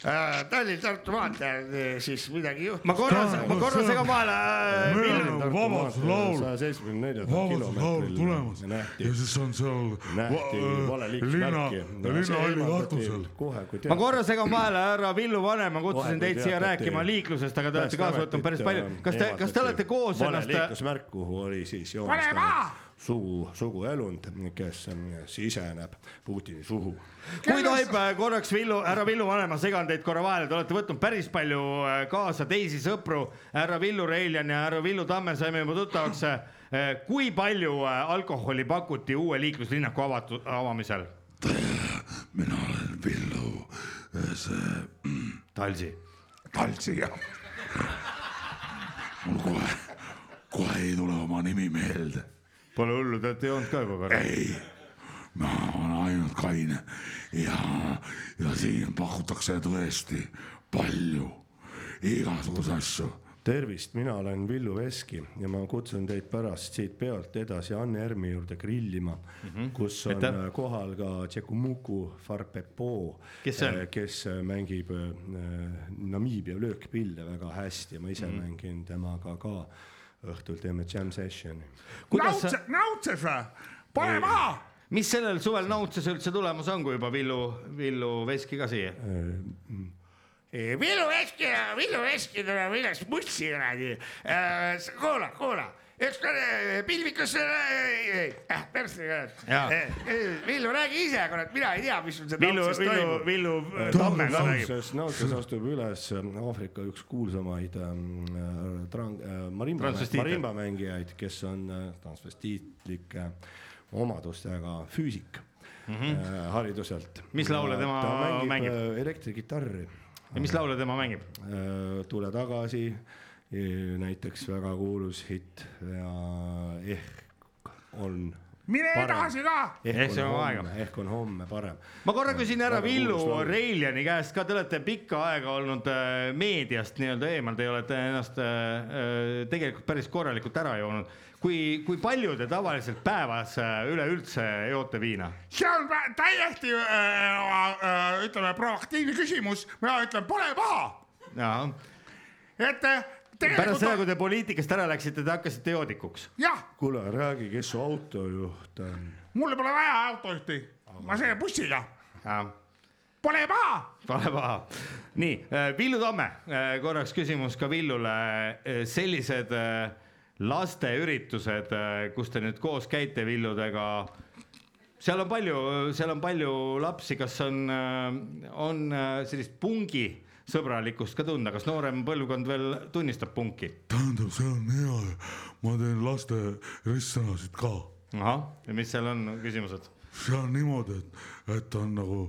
Tallinn-Tartu maanteel äh, siis midagi juhtub. ma korra, ma korra segan vahele äh,, on vabaduslaul, saja seitsmekümne neljandal vabaduslaul tulemas kilomeetril ja siis on seal nähti va- vale äh, liiklusmärki. linna, linnahalli katusel. kohe, kui ma korra segan vahele, härra Villu Vane, ma kutsusin teid siia rääkima liiklusest, aga te olete kaasa võtnud päris palju. kas te, kas te olete koos vale ennast, liiklusmärk, kuhu oli siis joonistanud sugu, suguelund, kes siseneb Putini suhu. kui tohib äh, korraks Villu, härra Villu Vane, ma segan teid korra vahele, te olete võtnud päris palju äh, kaasa teisi sõpru, härra Villu Reiljan ja härra Villu Tamme saime juba tuttavaks. kui palju äh, alkoholi pakuti uue liikluslinnaku avatu-, avamisel? mina olen Villu, see Talsi. Taltsi ja. mul kohe, kohe ei tule oma nimi meelde. Pole hullu, te olete joonud ka juba korra. ei, ma olen ainult kaine ja, ja siin pakutakse tõesti palju igasuguseid asju. tervist, mina olen Villu Veski ja ma kutsun teid pärast siit peolt edasi Anne Ermi juurde grillima mm, -hmm. kus on Aitäh. Kohal ka Tšekumuku Farpepo, Kes on? kes äh, mängib äh, Namiibia löökpille väga hästi ja ma ise mm -hmm. mängin temaga ka õhtul teeme jam session'i. kuidas sa, nautse, nautses või? pane maha. mis sellel suvel Nautses üldse tulemas on, kui juba Villu, Villu Veski ka siia? Villu Veski, Villu Veski tuleb üles bussi kuradi. kuula, kuula, üks kuradi pilvikas, äh, persse Jaa. kurat. Villu, räägi ise, kurat, mina ei tea, mis sul seal Villu, Villu. Villu Tamme ka räägib. Nautses, astub üles äh, Aafrika üks kuulsamaid äh, trang- äh, marimba, Transvestiite. marimba mängijaid, kes on äh, transvestiitlike omadustega füüsik mm -hmm. hariduselt. Mhm. Mis laule tema ta mängib, mängib? äh, elektrikitarri. ja mis laule tema mängib? tule tagasi, näiteks väga kuulus hitt ja ehk on. mine edasi ka. Ehk on homme, ehk on homme parem. ma korra küsin ära Villu. Reiljani käest ka, te olete pikka aega olnud äh, meediast nii-öelda eemal, te olete ennast äh, äh, tegelikult päris korralikult ära joonud. kui, kui palju te tavaliselt päevas üleüldse joote viina? see on täiesti ütleme proaktiivne küsimus, mina ütlen, pole paha, et pärast seda, kui te poliitikast ära läksite, te hakkasite joodikuks. jah, kuule, räägi, kes su autojuht on? mul pole vaja autojuhti, ma sõidan bussiga, pole paha. Pole paha. nii, Villu Tamme, korraks küsimus ka Villule, sellised äh, lasteüritused, kus te nüüd koos käite Villudega, seal on palju, seal on palju lapsi, kas on, on äh, sellist pungi sõbralikkust ka tunda, kas noorem põlvkond veel tunnistab punki? tähendab, see on hea, ma teen laste ristsõnasid ka. ahah, ja mis seal on küsimused? see on niimoodi, et, et on nagu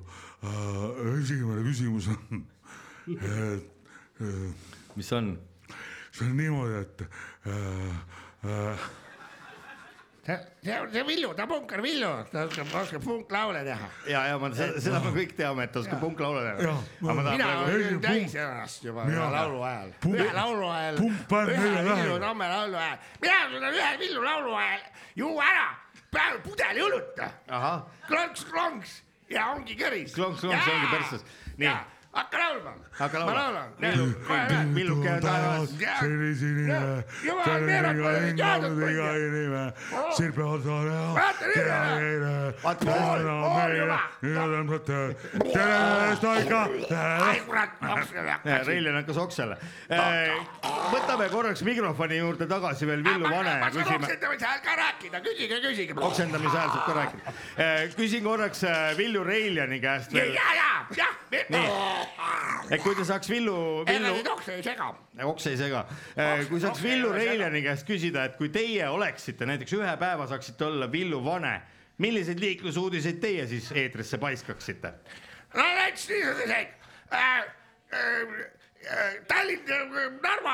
äh, esimene küsimus on, et äh, mis on? see on niimoodi, et äh, äh, see, see Villu, ta punkar Villu, ta oskab, oskab punklaule teha. ja, ja ma seda, seda me kõik teame, et ta oskab punklaule teha mina olin täis ennast juba ühe laulu ajal, Pump- ühe laulu ajal, ühe Villu. Tamme laulu ajal, mina suudan ühe Villu laulu ajal juua ära peaaegu pudeli õlut, ahah, klonks-klonks ja ongi kõris. Klonks-klonks ja ongi persses. Nii. Hakka laulma. Hakka laulma. ma laulan. On taevas. sinisinine, Jumal, meelakule hinganud teadnud iga inimene, sirpevad saare Vaata nüüd tea ära. meile, Vaata, juba., nüüd on mõte, tere, Stoika, ai kurat, oksele hakkasin. Reiljan hakkas oksele. võtame korraks mikrofoni juurde tagasi veel Villu Vane ja ma saan küsime, oksendamise ajal ka rääkida, küsige, küsige. oksendamise ajal saab ka rääkida. küsin korraks äh, Villu Reiljani käest ja, veel, ja, ja, jah. Et kui ta saaks Villu, Villu okse ei sega. okse ei sega, kui saaks Villu Reiljani käest küsida, et kui teie oleksite näiteks ühe päeva saaksite olla Villu Vane, milliseid liiklusuudiseid teie siis eetrisse paiskaksite? no näiteks niisuguseid äh,. Äh, Tallinn, Narva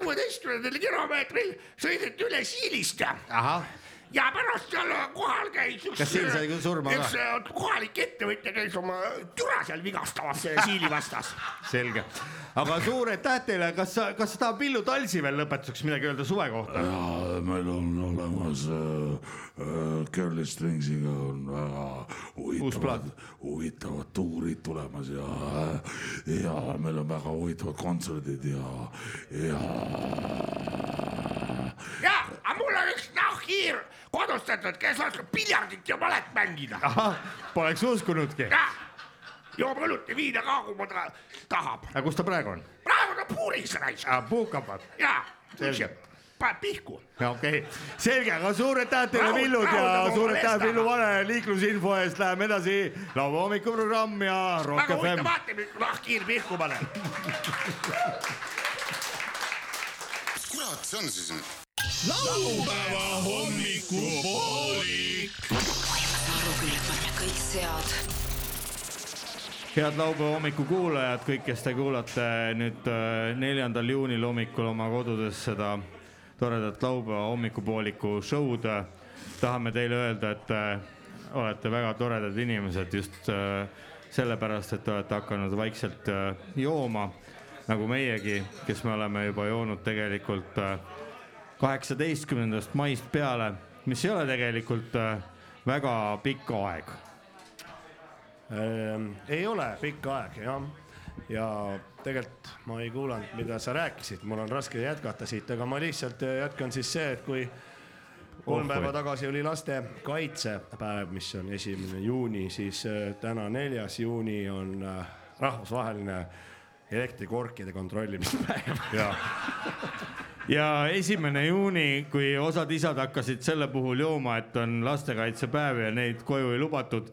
kuueteistkümnendal kilomeetril sõideti üle Siilist ahah, ja pärast seal kohal käis üks. Kas siin sai küll surma ka? üks äh, kohalik ettevõtja käis oma türa seal vigastamas selle Siili vastas. selge, aga suur aitäh teile, kas sa, kas sa tahad Villu Talsi veel lõpetuseks midagi öelda suve kohta? ja meil on olemas äh, äh, Curly Stringsiga on väga huvitavad, huvitavad tuurid tulemas ja, ja meil on väga huvitavad kontserdid ja, ja ja, aga mul on üks nahkhiir kodustatud, kes oskab piljardit ja malet mängida. poleks uskunudki. joob õlut ja viina ka, kui ta tahab. aga kus ta praegu on? praegu ta puuris raisk puhkab või? ja, Selge. paneb pihku. okei okay., selge, aga suur aitäh teile, Villud ja rahuldage suur oma aitäh lestaga. Villu Vane liiklusinfo eest, läheme edasi. laupäeva hommikuprogramm ja Rock väga huvitav FM. vaatamine, kui nahkhiir pihku paneb. kurat see on siis nüüd? Laupäeva hommikupoolik. kõik sead. head laupäeva hommiku kuulajad, kõik, kes te kuulate nüüd äh, neljandal juunil hommikul oma kodudes seda toredat laupäeva hommikupooliku show'd. tahame teile öelda, et äh, olete väga toredad inimesed just äh, sellepärast, et te olete hakanud vaikselt jooma nagu meiegi, kes me oleme juba joonud tegelikult äh, kaheksateistkümnendast maist peale, mis ei ole tegelikult äh, väga pikk aeg. Ähm, ei ole pikk aeg jah, ja tegelikult ma ei kuulanud, mida sa rääkisid, mul on raske jätkata siit, aga ma lihtsalt äh, jätkan siis see, et kui kolm päeva tagasi oli lastekaitsepäev, mis on esimene juuni, siis äh, täna, neljas juuni on rahvusvaheline elektrikorkide kontrollimispäev. ja esimene juuni, kui osad isad hakkasid selle puhul jooma, et on lastekaitsepäev ja neid koju ei lubatud,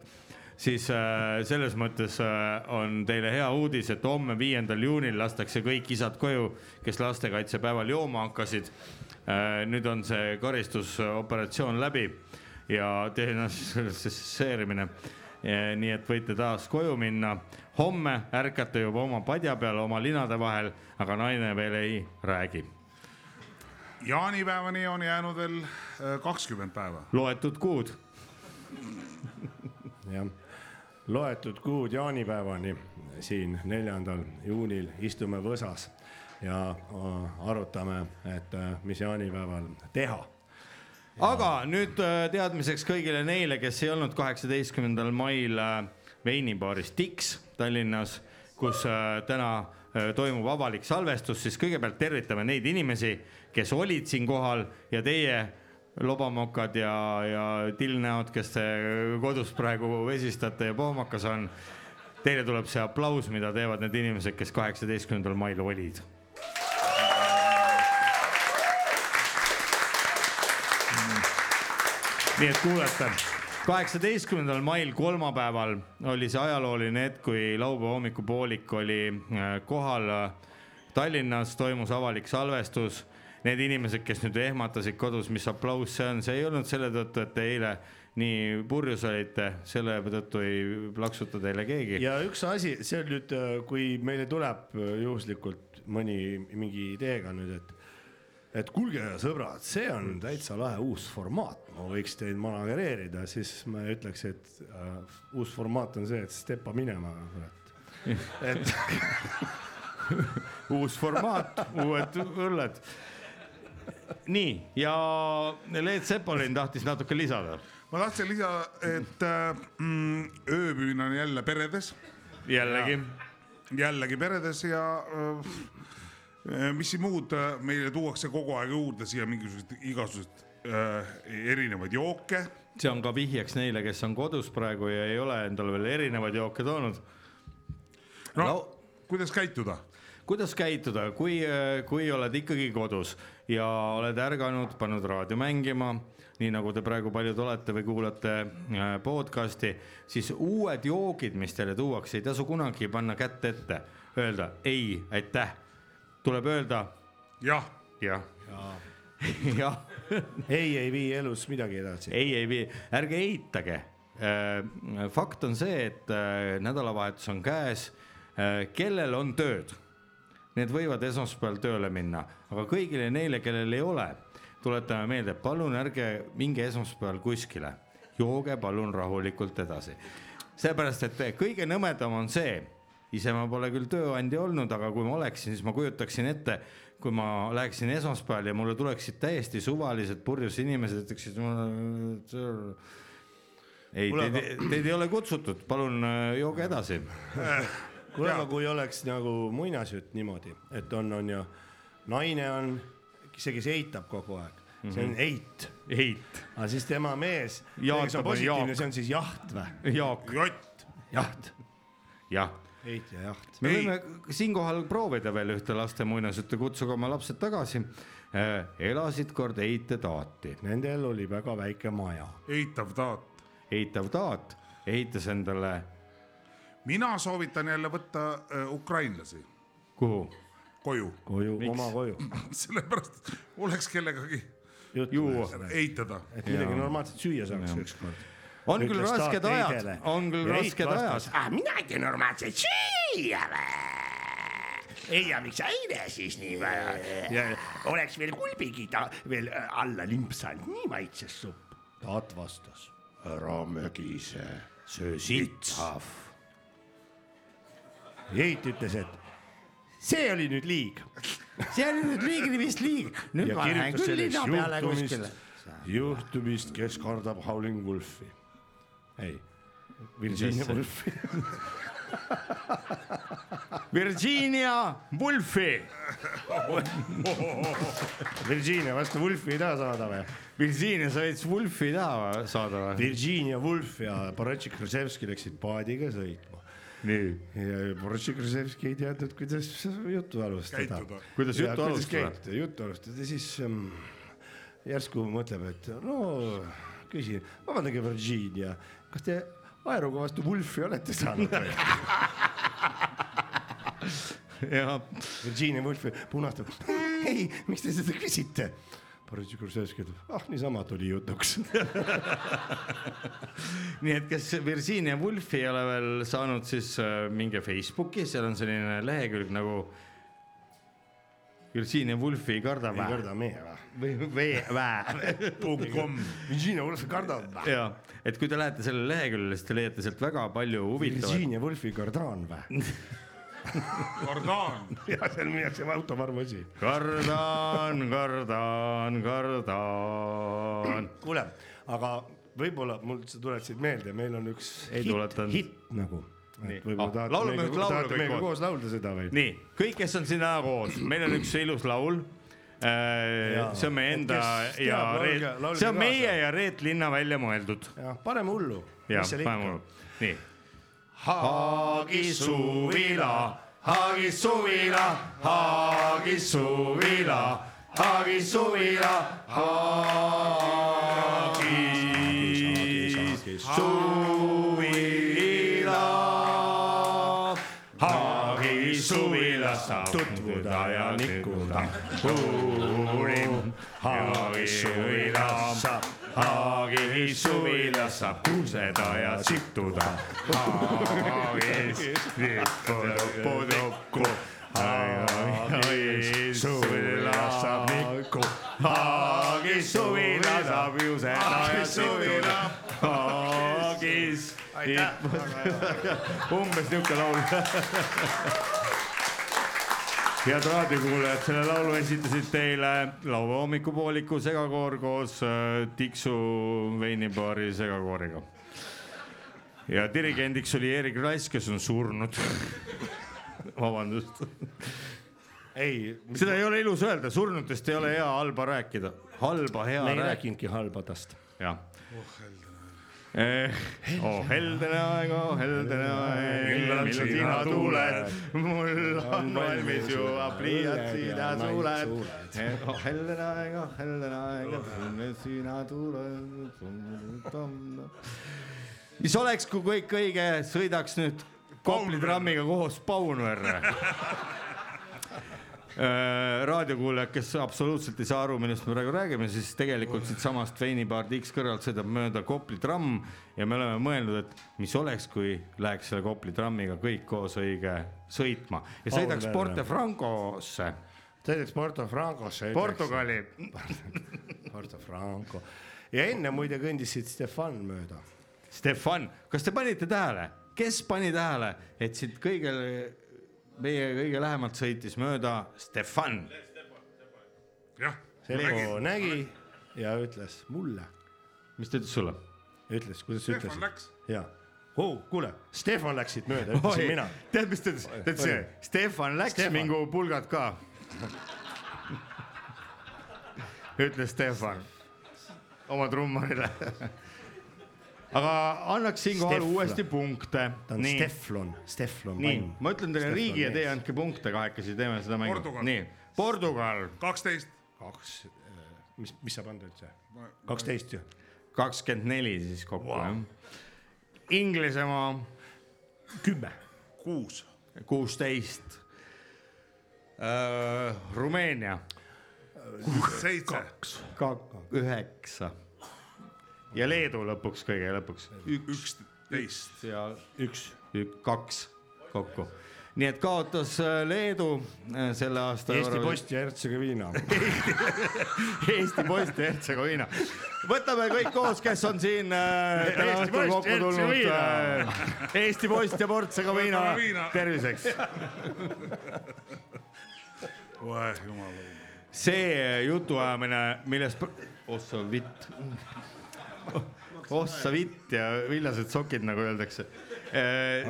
siis äh, selles mõttes äh, on teile hea uudis, et homme, viiendal juunil lastakse kõik isad koju, kes lastekaitsepäeval jooma hakkasid äh,. nüüd on see karistusoperatsioon läbi ja denonsseerimine. nii et võite taas koju minna. homme ärkate juba oma padja peal oma linade vahel, aga naine veel ei räägi. Jaanipäevani on jäänud veel äh, kakskümmend päeva. loetud kuud. jah, loetud kuud jaanipäevani siin neljandal juunil istume võsas ja äh, arutame, et äh, mis jaanipäeval teha aga nüüd teadmiseks kõigile neile, kes ei olnud kaheksateistkümnendal mail veinibaaris Dix Tallinnas, kus täna toimub avalik salvestus, siis kõigepealt tervitame neid inimesi, kes olid siin kohal ja teie lobamokad ja, ja tillnäod, kes te kodus praegu vesistate ja pohmakas on. Teile tuleb see aplaus, mida teevad need inimesed, kes kaheksateistkümnendal mail olid nii et kuulete, kaheksateistkümnendal mail, kolmapäeval oli see ajalooline hetk, kui laupäeva hommikupoolik oli äh, kohal. Tallinnas toimus avalik salvestus. Need inimesed, kes nüüd ehmatasid kodus, mis aplaus see on, see ei olnud selle tõttu, et te eile nii purjus olite, selle tõttu ei plaksuta teile keegi. ja üks asi, see on nüüd, kui meile tuleb juhuslikult mõni mingi ideega nüüd, et et kuulge, sõbrad, see on täitsa lahe uus formaat, ma võiks teid managereerida, siis ma ütleks, et äh, uus formaat on see, et stepa minema, kurat. et uus formaat, uued õlled. Nii ja Leet Sepolin tahtis natuke lisada. ma tahtsin lisada, et äh, mm, ööpüün on jälle peredes. jällegi. jällegi peredes ja äh, mis siin muud, äh, meile tuuakse kogu aeg juurde siia mingisuguseid igasuguseid äh, erinevaid jooke. see on ka vihjeks neile, kes on kodus praegu ja ei ole endale veel erinevaid jooke toonud. no Lau... kuidas käituda? Kuidas käituda, kui, kui oled ikkagi kodus ja oled ärganud, pannud raadio mängima, nii nagu te praegu paljud olete või kuulate äh, podcast'i, siis uued joogid, mis teile tuuakse, ei tasu kunagi panna kätt ette, öelda ei, aitäh. tuleb öelda jah, jah, jah. ei, ei vii elus midagi edasi. ei, ei vii, ärge eitage. fakt on see, et äh, nädalavahetus on käes. kellel on tööd, need võivad esmaspäeval tööle minna, aga kõigile neile, kellel ei ole, tuletame meelde, palun ärge minge esmaspäeval kuskile, jooge palun rahulikult edasi. seepärast, et kõige nõmedam on see, ise ma pole küll tööandja olnud, aga kui ma oleksin, siis ma kujutaksin ette, kui ma läheksin esmaspäeval ja mulle tuleksid täiesti suvalised purjus inimesed, ütleksid mulle. ei, teid, teid ei ole kutsutud, palun äh, jooge edasi. kuule, aga kui oleks nagu muinasjutt niimoodi, et on, on ju, naine on see, kes eitab kogu aeg, see on eit. eit. aga siis tema mees, kes on positiivne, see on siis jaht või? Jaak. jott. jaht. jah eit ja jaht. me võime siinkohal proovida veel ühte laste muinasjuttu, kutsuge oma lapsed tagasi. elasid kord eite taati. Nendel oli väga väike maja. eitav taat. eitav taat ehitas endale. Mina soovitan jälle võtta äh, ukrainlasi. kuhu? koju. koju, oma koju. sellepärast oleks kellegagi juua. eitada. et midagi normaalset süüa saaks ükskord. On küll rasked ajad, on küll rasked ajad. ah,. mina ei tee normaalselt süüa või? ei, ja miks eile siis nii väga, oleks veel kulbigi ta veel äh, alla limpsanud, nii maitses supp. taat vastas, ära mögise, söö sitsav. Heit ütles, et see oli nüüd liig. see oli nüüd liig, vist liig. nüüd ja ma lähen küll linna peale kuskile. juhtumist, kes kardab Howling Wolfi. ei, Virginia? Woolfi. Virginia Woolfi. Virginia vastu Wolfi ei taha saada või? Virginia, võid Woolfi taha saada või? Virginia Woolf ja Boratšik Krasevski läksid paadiga sõitma. nii. ja Boratšik Krasevski ei teadnud, kuidas juttu alustada. Kuidas juttu alustada? juttu alustada ja siis ähm, järsku mõtleb, et no küsin, vabandage, Virginia, kas te aeruga vastu Wolfi olete saanud või? ja Virginia Woolf punastab, ei, miks te seda küsite? Boris Kursevski ütleb, ah niisama tuli jutuks. nii et kes Virginia Woolfi ei ole veel saanud, siis äh, minge Facebooki, seal on selline lehekülg nagu Virginia Woolfi ei karda ei vä. karda meie või? või vee, vä. .com. Virginia Woolf kardab või? ja, et kui te lähete sellele leheküljele, siis te leiate sealt väga palju huvitavat. Virginia Woolfi kardaan või? kordaan. ja seal müüakse autovarvu asi. kardan, kardan, kardan. kuule, aga võib-olla mul sa tuletasid meelde, meil on üks Ei hitt, hitt nagu. Võib-olla Ah, tahate laulame meiega, laulu tahate meiega koos. laulda seda või? nii, kõik, kes on siin täna koos, meil on üks ilus laul. Jaa. see on meie enda ja teab, laulge- Reet, see on kaasa. meie ja Reet Linna välja mõeldud. jah, paneme hullu. ja paneme mul, nii. Haagi suvila, Haagi suvila, Haagi suvila, Haagi suvila, Haagi suvila. Haagi suvilas saab tutvuda ja nikkuda. uurin, Haagi suvilas saab, Haagi suvilas saab kuseda ja sittuda. Haagis nippu tukku, Haagi suvilas saab nikku. Haagi suvilas saab juseda ja sittuda. Haagis umbes niuke laul head raadiokuulajad, selle laulu esitasid teile laupäeva hommikupooliku segakoor koos äh, Tiksu veinibaari segakooriga. ja dirigendiks oli Erik Rass, kes on surnud. vabandust, ei, seda ei ole ilus öelda, surnutest ei ole hea halba rääkida, halba hea me ei rääkinudki halbadest. jah. Oh heldene aeg, oh heldene aeg, millal sina tuled, mul on valmis juba pliiatsid ja suled. oh heldene aeg, oh heldene aeg, millal sina tuled. mis oleks, kui kõik õige sõidaks nüüd Kopli trammiga koos Paunverre? raadiokuulajad, kes absoluutselt ei saa aru, millest me praegu räägime, siis tegelikult siitsamast veinibaar Tiks kõrvalt sõidab mööda Kopli tramm ja me oleme mõelnud, et mis oleks, kui läheks selle Kopli trammiga kõik koos õige sõitma ja sõidaks Porto. Francosse, sõidaks Porto Francosse. Portugali. Porto Franco ja enne muide kõndis siit Stefan mööda. Stefan, kas te panite tähele, kes pani tähele, et siit kõige, meie kõige lähemalt sõitis mööda Stefan? jah, Seppo nägi ja ütles mulle, mis ta ütles sulle? ütles, kuidas ta Stefan ütles? läks. ja oh,, kuule, Stefan läks siit mööda, ütlesin mina. tead, mis ta ütles, ta ütles Oi., Stefan läks, Stefan. mingu pulgad ka. ütles Stefan oma trummarile. aga annaks siinkohal uuesti punkte. ta on nii, Steflon, Steflon. nii, ma ütlen teile riigi ja teie andke punkte kahekesi, teeme seda mängu Portugal.. nii, Portugal kaksteist. kaks, mis, mis sa pannud üldse? kaksteist ju. kakskümmend neli siis kokku wow. jah. Inglismaa kümme. kuus. kuusteist. Rumeenia seitse. ka üheksa. Ja Leedu lõpuks kõige lõpuks. üksteist ja üks, kaks kokku. nii et kaotas äh, Leedu äh, selle aasta. Eesti Post ja Hertsegoviina. Eesti Post ja Hertsegoviina. võtame kõik koos, kes on siin äh, täna Eesti õhtul Post, kokku tulnud Hertsegoviina. äh,. Eesti Post ja Portsegoviina., terviseks. oeh, jumal. see jutuajamine, millest, ossa vitt, ossa vitt ja villased sokid, nagu öeldakse.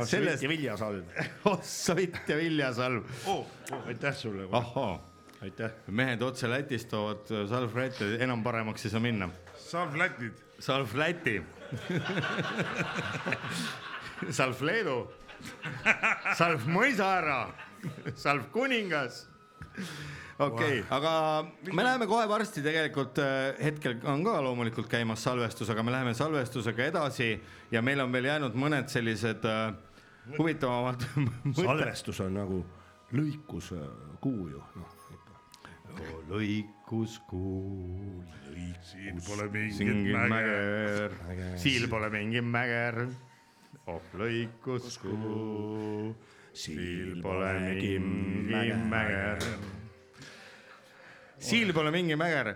sellest ja, viljasalv ossa vitt ja viljasalv oh,. aitäh sulle. ahhaa, aitäh. mehed otse Lätist toovad salvrätte, enam paremaks ei saa minna. salvlätid. salv Läti. salv Leedu. salv mõisaära. salv kuningas. Okei okay,, aga me läheme kohe varsti tegelikult äh, hetkel on ka loomulikult käimas salvestus, aga me läheme salvestusega edasi ja meil on veel jäänud mõned sellised äh, huvitavamad. salvestus on nagu lõikuskuu ju, noh. lõikuskuu. siin pole mingit mäger, siil pole mingi mäger. oh lõikuskuu, siil pole mingi mäger. Siil pole mingi mäger.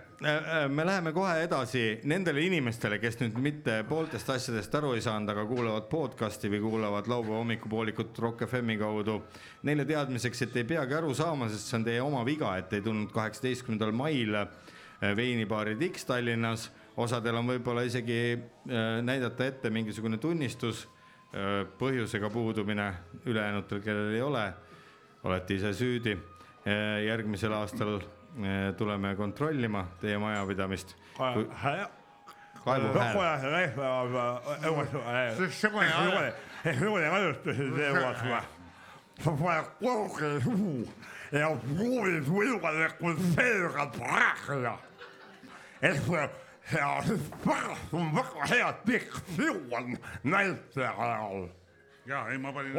me läheme kohe edasi nendele inimestele, kes nüüd mitte pooltest asjadest aru ei saanud, aga kuulavad podcast'i või kuulavad laupäeva hommikupoolikut Rock FM-i kaudu. Neile teadmiseks, et ei peagi aru saama, sest see on teie oma viga, et ei tulnud kaheksateistkümnendal mail äh, veinibaari Dix Tallinnas. osadel on võib-olla isegi äh, näidata ette mingisugune tunnistus, põhjusega puudumine, ülejäänutel, kellel ei ole, olete ise süüdi. järgmisel aastal äh, tuleme kontrollima teie majapidamist. kaevu hääl. ja proovib võimalikult selgelt rääkida. et ja pärast on väga hea diktsioon näitlejal. ja ei, ma panin.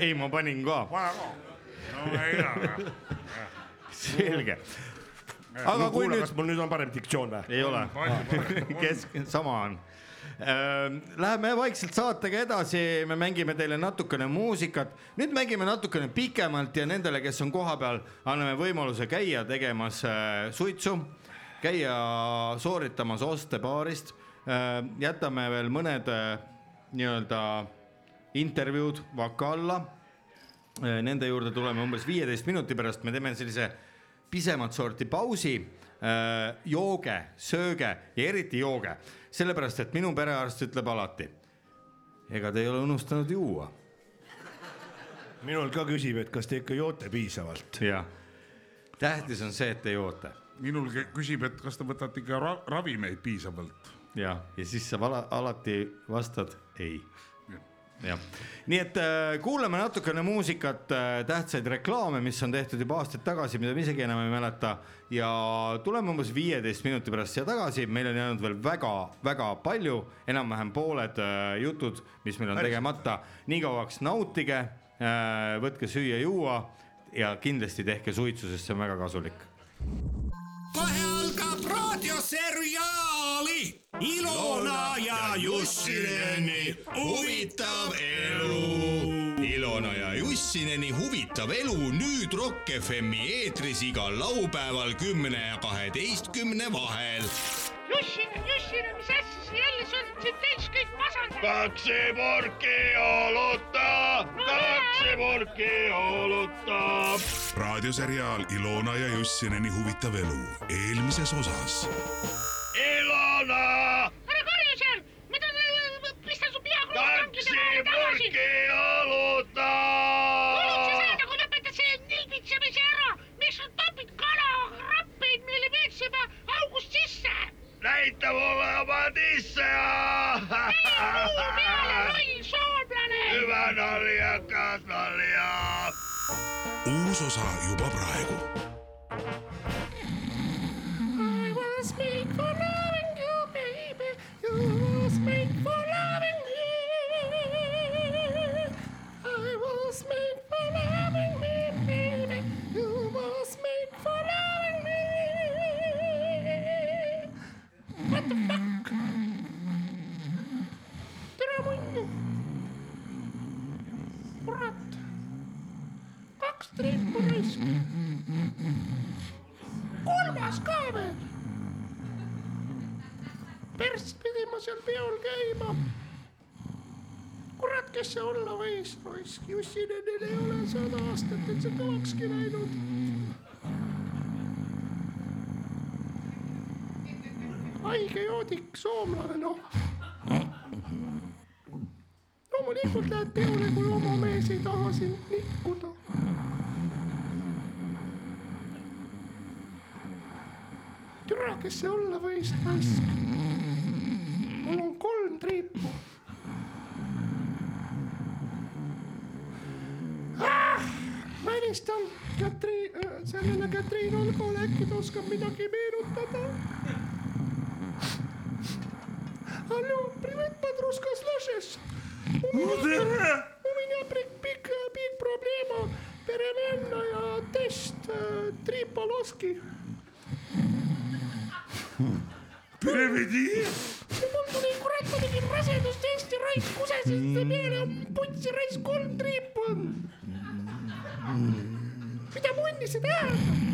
ei, ma panin ka. no ei ole. selge. aga aga kui nüüd kas mul nüüd on parem diktsioon või? ei ole, kesk, sama on. Läheme vaikselt saatega edasi, me mängime teile natukene muusikat, nüüd mängime natukene pikemalt ja nendele, kes on kohapeal, anname võimaluse käia tegemas äh, suitsu, käia sooritamas oste baarist. jätame veel mõned äh, nii-öelda intervjuud vaka alla. Nende juurde tuleme umbes viieteist minuti pärast, me teeme sellise pisemat sorti pausi, jooge, sööge ja eriti jooge, sellepärast et minu perearst ütleb alati, ega te ei ole unustanud juua. minul ka küsib, et kas te ikka joote piisavalt. jah, tähtis on see, et te joote. minul ke- küsib, et kas te võtate ikka ra ravimeid piisavalt. ja, ja siis sa alati vastad ei nii et äh, kuulame natukene muusikat äh,, tähtsaid reklaame, mis on tehtud juba aastaid tagasi, mida me isegi enam ei mäleta. Ja tuleme umbes viieteist minuti pärast siia tagasi, meil on jäänud veel väga-väga palju, enam-vähem pooled äh, jutud, mis meil on tegemata, nii kauaks nautige võtke süüa-juua ja kindlasti tehke suitsu, sest see on väga kasulik. Kohe algab raadioseriaali Ilona ja Jussineni huvitav elu. Ilona ja Jussineni huvitav elu nüüd Rock FM-i eetris igal laupäeval kümne ja kaheteistkümne vahel. Jussin, Jussin, mis asja sa jälle, sa oled siin täis kõik masendanud. kaksi purki olutta, kaksi purki olutta. raadioseriaal Ilona ja Jussineni huvitav elu eelmises osas. Ilona, ära karju seal, ma tahan, pistan su pea kaksi purki olutta. kuulud sa seda, kui lõpetad selle nilbitsemise ära, miks sa topid kalakrappeid meile veits juba august sisse? Näita mulle oma tisse. muu peale, loll soomlane. hüva naljakas nalja. uus osa juba praegu I was made for loving you, baby. You was made for loving me. I was made for loving me, tere munnu. kurat, kaks triipu raisk. kolmas ka veel. perst pidi ma seal peol käima. kurat, kes see olla võis, raisk, Jussinenil ei ole sada aastat, et see kõvakski läinud haige joodik, soomlane, noh. loomulikult lähed peole, kui oma mees ei taha sind nikkuda. türa, kes see olla võis, raisk. mul on kolm triipu ah,. ma helistan Katriin, sellele Katriin Olgole, äkki ta oskab midagi meenutada. слышишь? У меня, у меня биг, биг, биг проблема. Переменная тест э, три полоски. Переведи. mul tuli kurat , ma tegin rasedustesti , raisk kusesid peale , putsi raisk kolm triipu on . mida munni see tähendab ?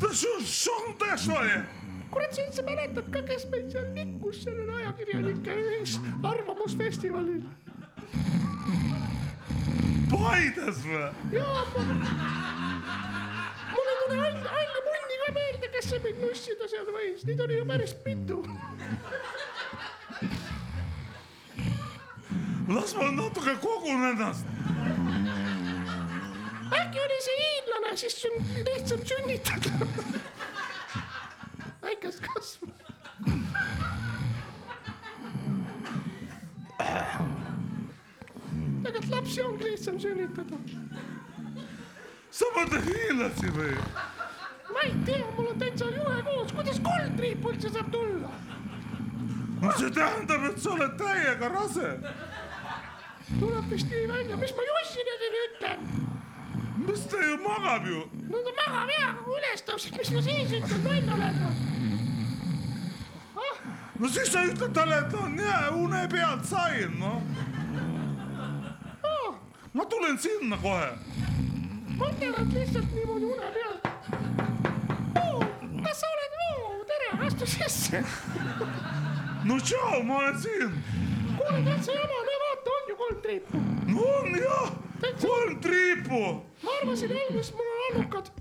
Да что, что он такое? kurat, sa üldse mäletad ka, kes meil seal nikkus sellel ajakirjanike ühisarvamusfestivalil? Paides või? jaa, mul ei tule Ain, Ain Munni ka meelde, kes see mind nussida seal võis, neid oli ju päris mitu. Las ma natuke kogun ennast. äkki oli see hiinlane, siis on lihtsam sünnitada. Väikest kasvu. tegelikult lapsi ongi lihtsam sünnitada. sa mõtled hiinlasi või? ma ei tea, mul on täitsa jube koos, kuidas kolm triipu üldse saab tulla? no see tähendab, et sa oled täiega rase. tuleb vist nii välja, mis ma Jussinenile ütlen? Mis ta ju magab ju. no ta magab hea, aga kui üles tõuseb, mis ma siis ütlen, loll olen või? no siis sa ütled talle, et on jää une pealt sain, noh. ma tulen sinna kohe. mõtlevad lihtsalt niimoodi une pealt. kas sa oled, tere, astu sisse. no tšau, ma olen siin. kuule, täitsa jama, no vaata, on ju kolm triipu. on jah, kolm triipu. ma arvasin alguses, mul on allukad.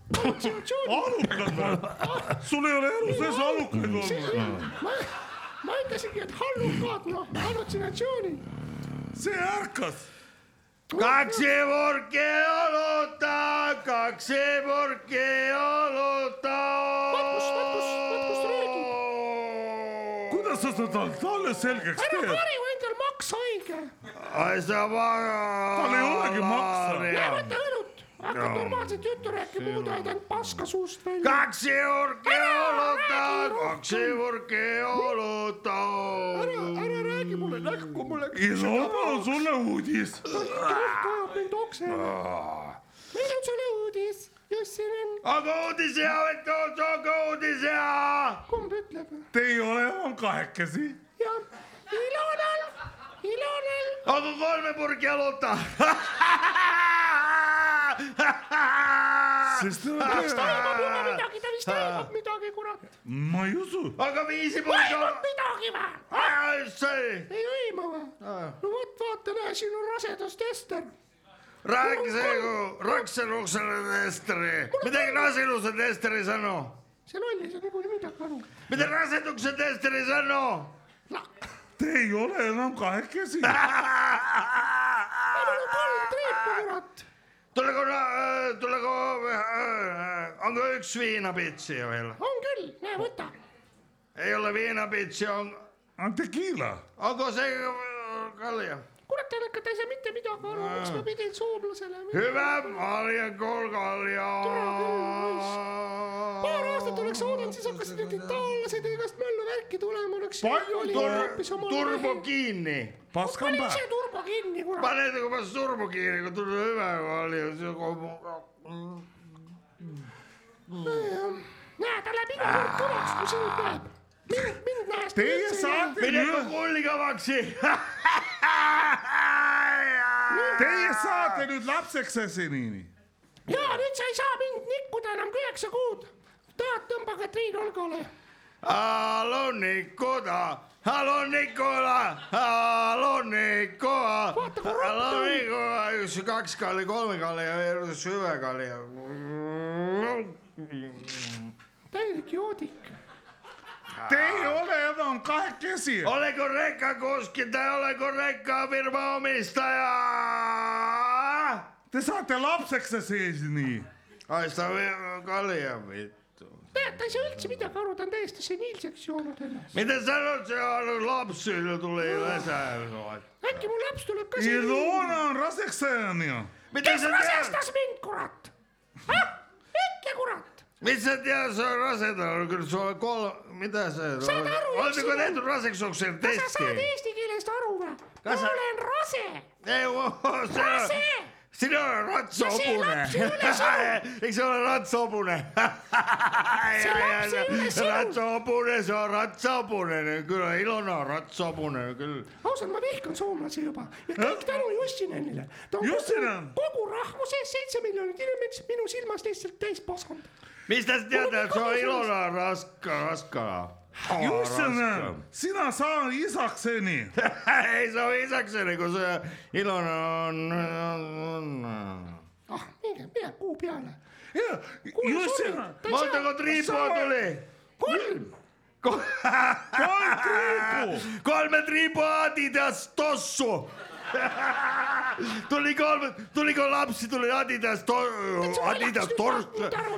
allukad või? sul ei ole elu sees allukaid olnud. ma, ma ütlesingi, et hallukad, noh, hallutsinatsioonid. see ärkas. kaksi purki õluta, kaksi purki õluta. Matkus, Matkus, Matkus, räägi. Sa seda talle selgeks ära teed? karju endal maks haige. ai sa paga. tal ei olegi maksa. võta õlut, hakkad normaalset juttu rääkima, muidu ajad ainult paska suust välja. kaksi purki õluta, kaksi purki õluta. ära, ära räägi mulle näkku, mulle. mul on sulle uudis. ajab mind okse. meil on sulle uudis, Jussinen. aga uudis hea, aga uudis hea. kumb ütleb? Te ei ole enam kahekesi. ja Ilonal, Ilonal. aga kolme purki õluta. sest te kas ta aimab juba olete. midagi, ta vist aimab midagi, kurat. ma ei usu. aga viisi purki aimab midagi või? ei aima või? no vot, vaata, näe, siin on rasedustester. Räägi see, kui raksenuksele testeri. midagi raseduse testeri sõnu. see loll ei saa niikuinii midagi aru. mida raseduse testeri sõnu? Te ei ole enam kahekesi. mul on kolm triipu, kurat. tule korra, tule korra, on ka üks viinapitsi veel. on küll, näe, võta. ei ole viinapitsi, on, on tekiila. aga see kalja. kurat, te hakkate ei saa mitte midagi aru, miks ma pidin soomlasele. hüve marjakul kalja. paar aastat oleks oodanud, siis hakkasid need itaallased ja igast möllu värki tulema, oleks. palju tur-, turbo kinni. paskam pane päev. ise turbo kinni, kurat. pane nagu pas turbo kinni, kui tuleb hüve kalja. näe, ta läheb iga kord kõvaks, kui sind näeb. mind, mind nähes. Teie saate mine kulli kõvaksi. mind Teie saate nüüd lapseks seniini. ja nüüd sa ei saa mind nikkuda enam kui üheksa kuud. tahad, tõmbage Triin Olgale. Hallå Nikola, hallå Nikola, hallå Nikola, hallå Nikola, üks, kaks kalli, kolme kalli ja üks ühe kalli täielik joodik. Te ei ole enam kahekesi. Olenko rekka kuski tai olenko rekka firma omistaja? Te saate lapseks seniini. ai sitä kalia vittu. ta ei saa üldse midagi aru, ta on täiesti seniilseks joonud ennast. Mitä sanot se on lapsille tuli lisää? äkki mu laps tuleb ka. Ilona on raseks saanud. Mitä kes rasestas mind, kurat? ütle, kurat. Mis sä tiedät, se on rasentanud, kyllä se on kolme, mitä se on? Saad aru, Oletteko yksin- tehty raseksuksen kas sa saad testi? eesti keelest aru või? ma Kas sa- olen rase. Ei oo, se on, Rase! sinä on ratsopunen. Ja se lapsi ei ole sinun. Eikö se ole ratsopunen? Se lapsi ei ole sinun. Ratsopunen, se on ratsopunen. Kyllä Ilona on ratsopunen, kyllä. ausalt, ma vihkan soomlasi juba ja kõik tänu Jussinenile. ta on Jussinen! kogu, kogu rahvuse eest seitse miljonit inimest minu silmast lihtsalt täis pasanud. Mistä sä tiedät, että se on Ilona raska, raskana? Jussinen, sina saa isakseni. Ei se on isäkseni, kun se Ilona on... on, on. ah, minge, mine kuu peale. Jussinen, Montako triipua tuli? kolm. Ko- kolm triipu. Kolme triipua Adidas tossu. Tuli kolme, tuliko lapsi, tuli Adidas, Adidas Tors,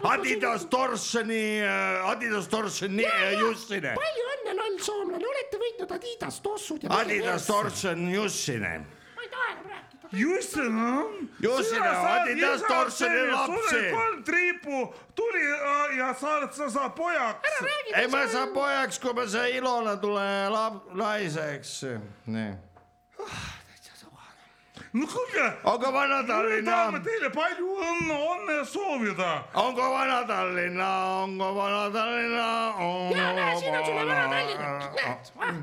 Adidas Torseni, Adidas Torseni Jussinen. palju õnne, loll soomlane, olete võitnud Adidas tossud ja. Adidas Torsen Jussinen. ma ei taha enam rääkida. Jussinen. Jussinen, Adidas Torseni lapsi. kolm triipu tuli äh, ja sa, sa saad pojaks. Ei mä saa pojaksi, kun mä se Ilona tulee lap, naiseksi. Niin. No kuulge, Onko me Vana-Tallinna? tahame teile palju õnne, õnne soovida. Onko Vana-Tallinna? Onko Vana-Tallinna? ja näe, siin on sulle vana Tallinnak, näed.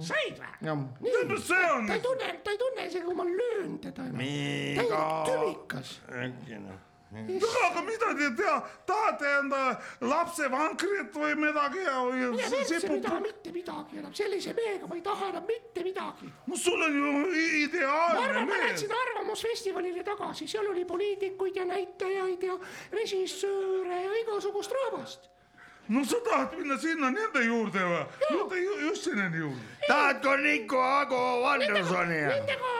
said või? mis see on ta ei? tunne, ta ei tunne isegi, kui ma löön teda enam. Miika. täielik tümikas. aga mida te tea, tahate enda lapse vankrit või midagi ja, mine ja persse, ma ei taha. mitte midagi enam, sellise mehega ma ei taha enam mitte midagi. no sul on ju i- ma ideaalne arvan, ma mees läksin. Arvamusfestivalile tagasi, seal oli poliitikuid ja näitajaid ja režissööre ja igasugust rahvast. no sa tahad minna sinna nende juurde või? mitte ju- Jussineni juurde. Tahatko Nikko Ago Andersonia? Nendega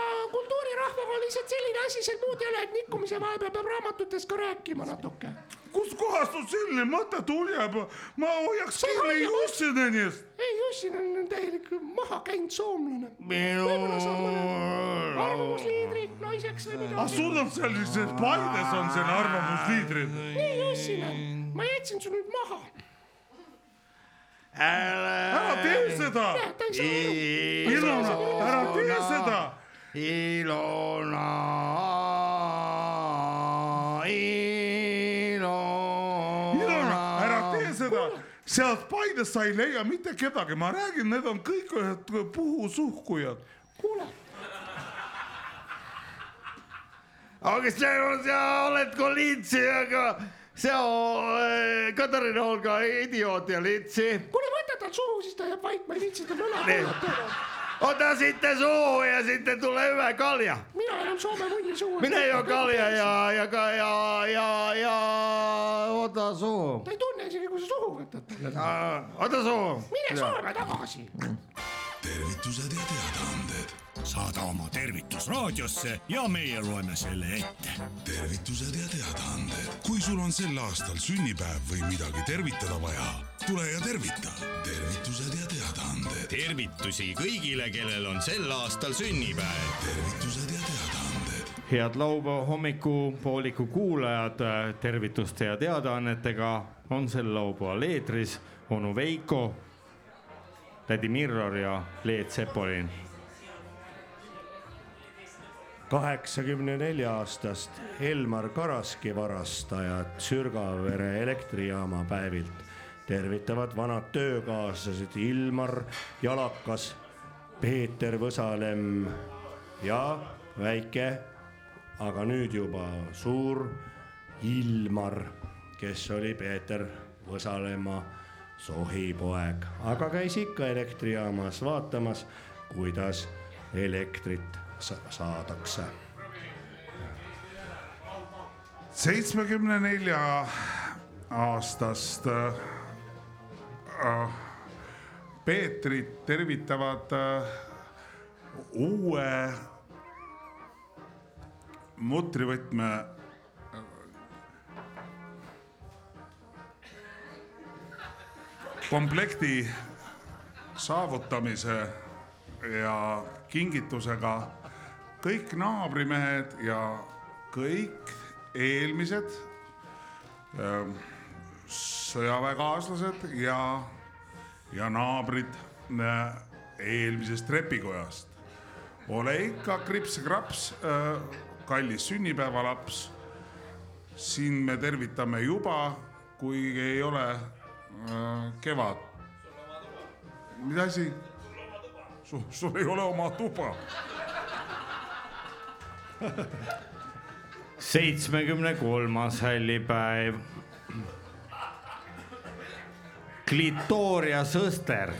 kultuurirahvaga on lihtsalt selline asi, seal muud ei ole, et nikkumise vahepeal peab raamatutest ka rääkima natuke. kuskohast sul selline mõte tuleb? ma hoiaks kinni Jussinenist. ei, Jussin on täielik maha käinud soomlane. Võib-olla saab mõne arvamusliidri naiseks või aga midagi. sul on sellised Paides on siin arvamusliidrid. nii, Jussin, ma jätsin su nüüd maha. ära tee seda, ära tee seda. Ilona, Ilona. Ilona, ära tee seda, sealt Paides sa ei leia mitte kedagi, ma räägin, need on kõik ühed puhusuhkujad. kuule, Onko se, sä oletko litsi, aga se on äh, Katarina Olga idiootti ja litsi. kuule võta tal suhu, siis ta jääb vait, ma ei viitsi tal õla Niin. kuulata. Ota sitten suuhun ja sitten tulee hyvä kalja. mina enam Soome munni suhu. Minä jo kalja ja, ja, ja, ja, ja ota suuhun. ta ei tunne isegi, kui sa suhu võtad talle. Aa, Ota suuhun. mine Soome tagasi. tervitused ja teadaanded. Saada oma tervitus raadiosse ja meie loeme selle ette. tervitused ja teadaanded. kui sul on sel aastal sünnipäev või midagi tervitada vaja, tule ja tervita. tervitused ja teadaanded. tervitusi kõigile, kellel on sel aastal sünnipäev. tervitused ja teadaanded. head laupäeva hommikupooliku kuulajad, tervituste ja teadaannetega on sel laupäeval eetris onu Veiko, tädi Mirror ja Leet Sepolin. Kaheksakümne nelja aastast Elmar Karaski varastajad Sürgavere elektrijaama päevilt tervitavad vanad töökaaslased Ilmar Jalakas, Peeter Võsalemm ja väike aga nüüd juba suur Ilmar, kes oli Peeter Võsalemma sohipoeg, aga käis ikka elektrijaamas vaatamas, kuidas elektrit saadakse. seitsmekümne nelja aastast äh, Peetrit tervitavad äh, uue mutrivõtme komplekti saavutamise ja kingitusega kõik naabrimehed ja kõik eelmised ähm, sõjaväekaaslased ja, ja naabrid äh, eelmisest trepikojast. ole ikka krips-kraps, äh, kallis sünnipäevalaps. siin me tervitame juba, kuigi ei ole äh, kevad. mis asi? sul ei ole oma tuba seitsmekümne kolmas hällipäev. Glitoria Sõster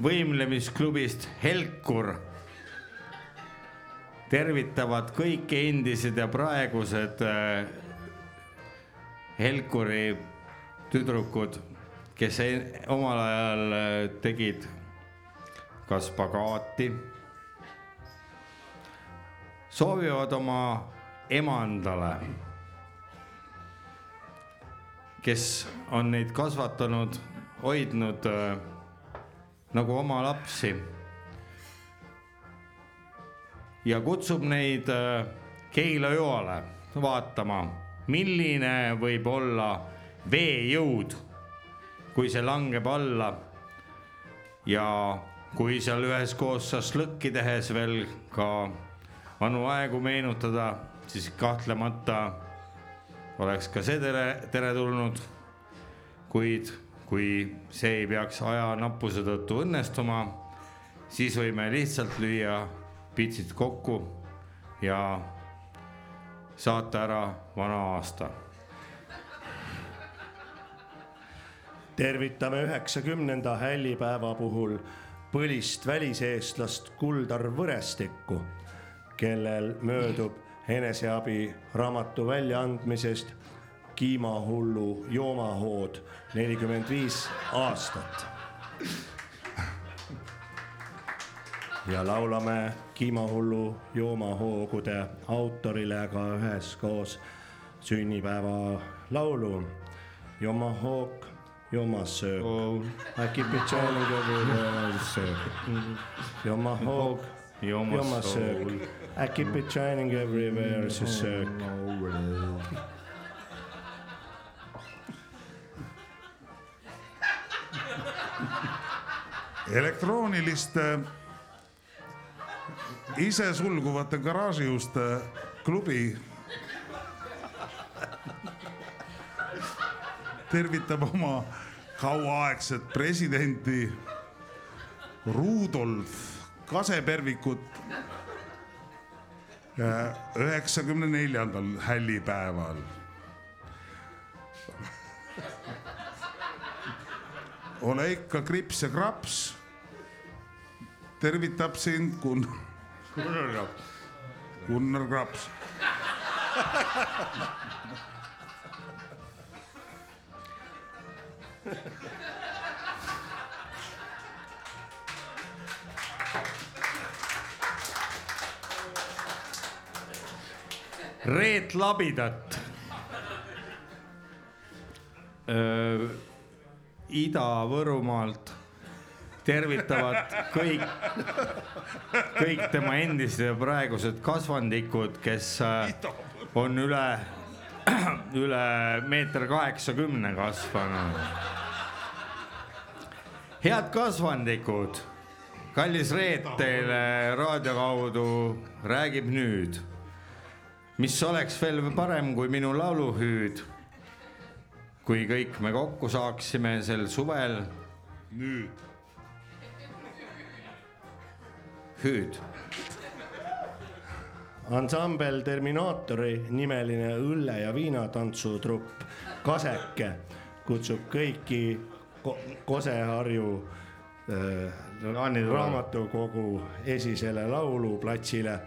võimlemisklubist Helkur. Tervitavad kõiki endised ja praegused äh, Helkuri tüdrukud, kes e- omal ajal äh, tegid ka spagaati soovivad oma emandale, kes on neid kasvatanud, hoidnud äh, nagu oma lapsi. ja kutsub neid äh, Keila joale vaatama, milline võib olla veejõud, kui see langeb alla. ja kui seal üheskoos šašlõkki tehes veel ka vanu aegu meenutada, siis kahtlemata oleks ka see tere, teretulnud. kuid kui see ei peaks ajanappuse tõttu õnnestuma, siis võime lihtsalt lüüa pitsid kokku ja saata ära vana aasta tervitame üheksakümnenda hällipäeva puhul põlist väliseestlast Kuldar Võrestikku, kellel möödub eneseabi raamatu väljaandmisest Kiimahullu joomahood nelikümmend viis aastat. ja laulame Kiimahullu joomahoogude autorile ka üheskoos sünnipäeva laulu. Jomahoog, jomasöök oh., äkki pitšaanig everywhere söök. Jomahoog, jomasöök, äkki pitšaanig everywhere see söök. elektrooniliste isesulguvate garaažiuste klubi tervitab oma kauaaegset presidenti Rudolf Kasepervikut üheksakümne neljandal hällipäeval. ole ikka krips ja kraps. tervitab sind Gun-, Gunnar Graps. Gunnar Graps. Reet Labidat. Ida-Võrumaalt tervitavad kõik, kõik tema endised ja praegused kasvandikud, kes äh, on üle, üle meeter kaheksakümne kasvanud. head kasvandikud, kallis Reet teile raadio kaudu räägib nüüd mis oleks veel parem kui minu lauluhüüd. kui kõik me kokku saaksime sel suvel. nüüd. hüüd. ansambel Terminaatori nimeline õlle ja viinatantsutrupp Kaseke kutsub kõiki ko Koseharju äh, raamatukogu esisele lauluplatsile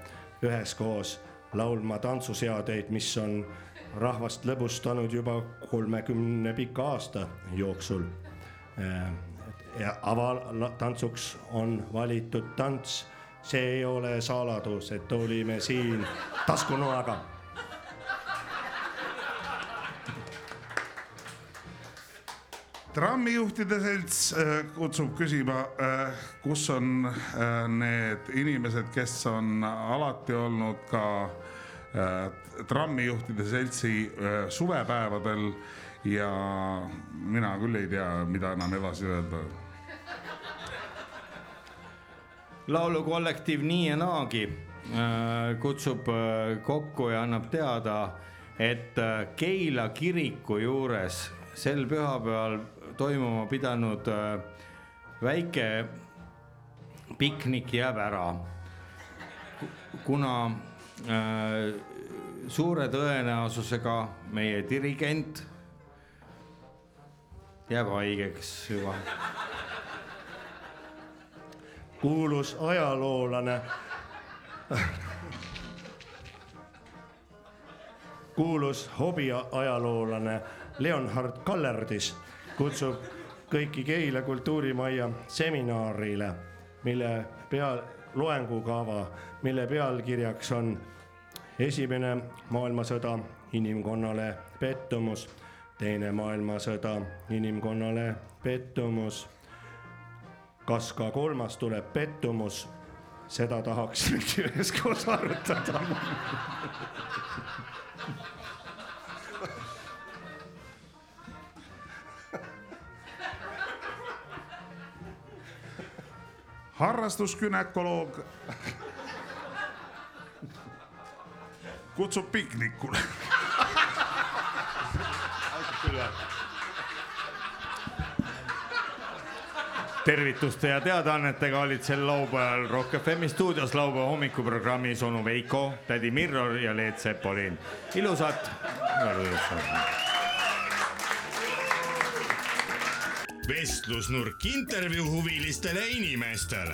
üheskoos laulma tantsuseadeid, mis on rahvast lõbustanud juba kolmekümne pika aasta jooksul äh, avatantsuks on valitud tants, see ei ole saladus, et olime siin taskunoaga. trammijuhtide selts äh, kutsub küsima, äh, kus on need inimesed, kes on alati olnud ka trammijuhtide seltsi suvepäevadel ja mina küll ei tea, mida enam edasi öelda laulukollektiiv Nii ja naagi kutsub kokku ja annab teada, et Keila kiriku juures sel pühapäeval toimuma pidanud väike piknik jääb ära. kuna suure tõenäosusega meie dirigent jääb haigeks juba. kuulus ajaloolane kuulus hobiajaloolane Leonhard Kallerdis kutsub kõiki Keila kultuurimajja seminarile, mille peal, loengukava, mille pealkirjaks on esimene maailmasõda inimkonnale pettumus, teine maailmasõda inimkonnale pettumus. kas ka kolmas tuleb pettumus, seda tahaks üheskoos arutada. Harrastusgünekoloog kutsub piknikule. tervituste ja teadaannetega olid sel laupäeval Rock FM stuudios laupäeva hommikuprogrammis onu Veiko, tädi Mirror ja Leet Sepolin. ilusat. vestlusnurk intervjuu huvilistele inimestele.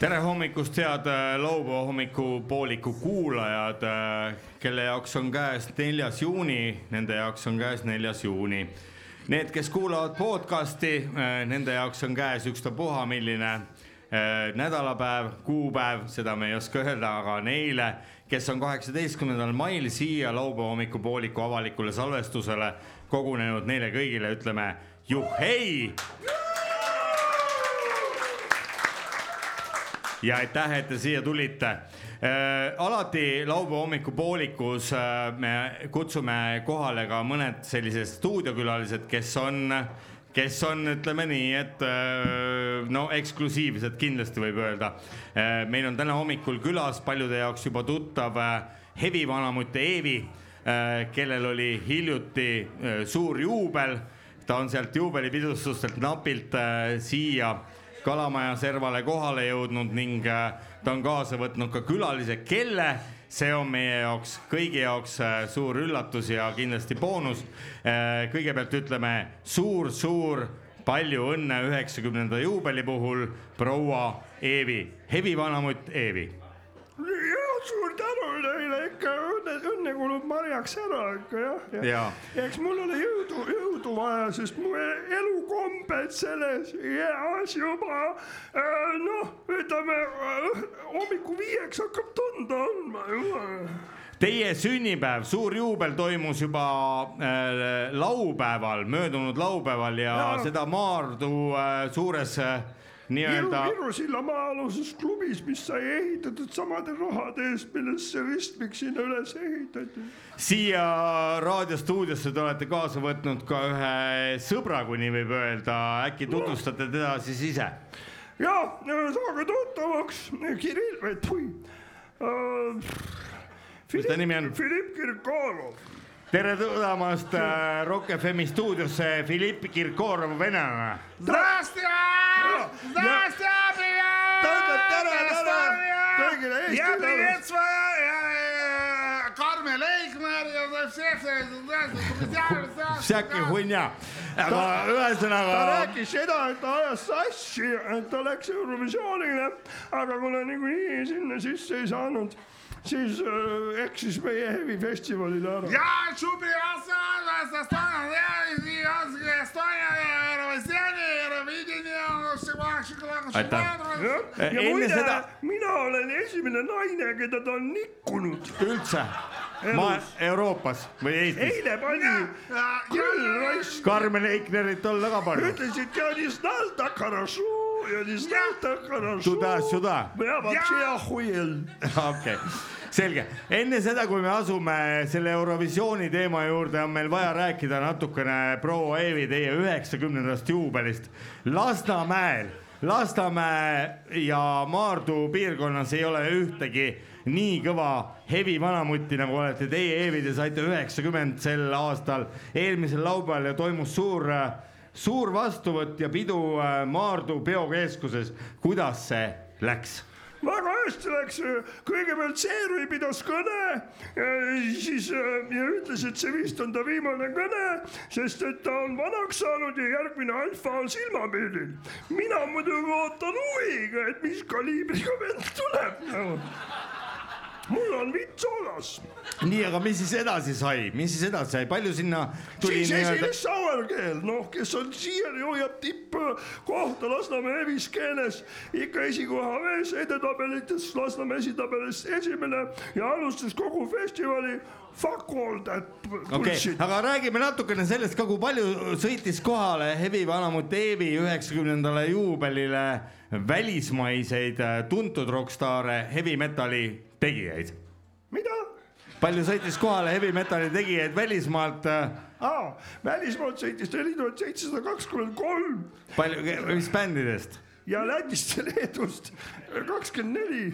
tere hommikust, head laupäeva hommikupooliku kuulajad, kelle jaoks on käes neljas juuni, nende jaoks on käes neljas juuni. Need, kes kuulavad podcast'i, nende jaoks on käes ükstapuha milline nädalapäev, kuupäev, seda me ei oska öelda, aga neile, kes on kaheksateistkümnendal mail siia laupäeva hommikupooliku avalikule salvestusele kogunenud, neile kõigile ütleme juhhei ja aitäh, et te siia tulite äh,. alati laupäeva hommikupoolikus äh, me kutsume kohale ka mõned sellised stuudiokülalised, kes on, kes on, ütleme nii, et äh, no eksklusiivsed kindlasti võib öelda äh,. meil on täna hommikul külas paljude jaoks juba tuttav äh, Hevi vanamutt Eevi äh,, kellel oli hiljuti äh, suur juubel. ta on sealt juubelipidustustelt napilt äh, siia Kalamaja servale kohale jõudnud ning äh, ta on kaasa võtnud ka külalise, kelle see on meie jaoks, kõigi jaoks äh, suur üllatus ja kindlasti boonus. Äh, kõigepealt ütleme suur-suur palju õnne üheksakümnenda juubeli puhul, proua Eevi, Hevi vanamutt Eevi suur tänu teile ikka, õnne, õnne kulub marjaks ära ikka jah ja. ja. eks mul ole jõudu, jõudu vaja, sest mu elukombed selles eas juba äh, noh, ütleme äh, hommiku viieks hakkab tunda andma juba. Teie sünnipäev, suur juubel toimus juba äh, laupäeval, möödunud laupäeval ja, ja. seda Maardu äh, suures äh, nii-öelda Viru silla maa-aluses klubis, mis sai ehitatud samade rahade eest, millest see ristmik sinna üles ehitati. siia raadiostuudiosse te olete kaasa võtnud ka ühe sõbra, kui nii võib öelda, äkki tutvustate teda siis ise? ja saage tuttavaks, Kirill, või tui uh,. Mis ta nimi on? Filipp Kirkorov tere tulemast äh, Rock FM stuudiosse , Filipp Kirkorov , venelane . Zdrastja , zdrastja , ta ütleb tere , tere kõigile ja Eesti привет своя ja Karmen Leikmer ja всех , Всякий хуйня , aga ühesõnaga ta rääkis seda , et ta ajas sassi , et ta läks Eurovisioonile , aga kuna niikuinii sinna sisse ei saanud , siis eksis meie Heavy festivalile ära. ja, Tšubi asendus Estonia teadis, Janski Estonia Eurovisioni, Euroviidini aitäh. ja muide seda..., mina olen esimene naine, keda ta on nikkunud. üldse? ma Euroopas või Eestis? eile pani küll raisk. Karmen Eiknerit olla ka palju. ütlesid, et ta on isnalda karašuu ja не знал так хорошо . Туда-сюда. ja вообще охуел . okei , selge , enne seda , kui me asume selle Eurovisiooni teema juurde , on meil vaja rääkida natukene proua Eevi teie üheksakümnendast juubelist Lasnamäel . Lasnamäe ja Maardu piirkonnas ei ole ühtegi nii kõva hevi vanamutti , nagu olete teie , Eevi , te saite üheksakümmend sel aastal , eelmisel laupäeval ja toimus suur , suur vastuvõtt ja pidu äh, Maardu peokeskuses. kuidas see läks? väga hästi läks, kõigepealt Seerui pidas kõne, siis äh, ja ütles, et see vist on ta viimane kõne, sest et ta on vanaks saanud ja järgmine alfa on silmapildil. mina muidugi ootan huviga, et mis kaliibriga vend tuleb nagu. mul on vits olas. nii, aga mis siis edasi sai, mis siis edasi sai, palju sinna tuli siis esines Sauerkeel, noh, kes on siiani hoiab tippkohta Lasnamäe heviskeenes ikka esikoha vees edetabelites, Lasnamäe esitabelis esimene ja alustas kogu festivali fuck all that bullshit. okay,, aga räägime natukene sellest ka, kui palju sõitis kohale Hevi Vanamutt Eevi üheksakümnendale juubelile välismaiseid tuntud rokkstaare heavy metali tegijaid. mida? palju sõitis kohale heavy metali tegijaid välismaalt, aa, välismaalt sõitis neli tuhat seitsesada kakskümmend kolm palju, mis bändidest? ja Lätist ja Leedust kakskümmend neli.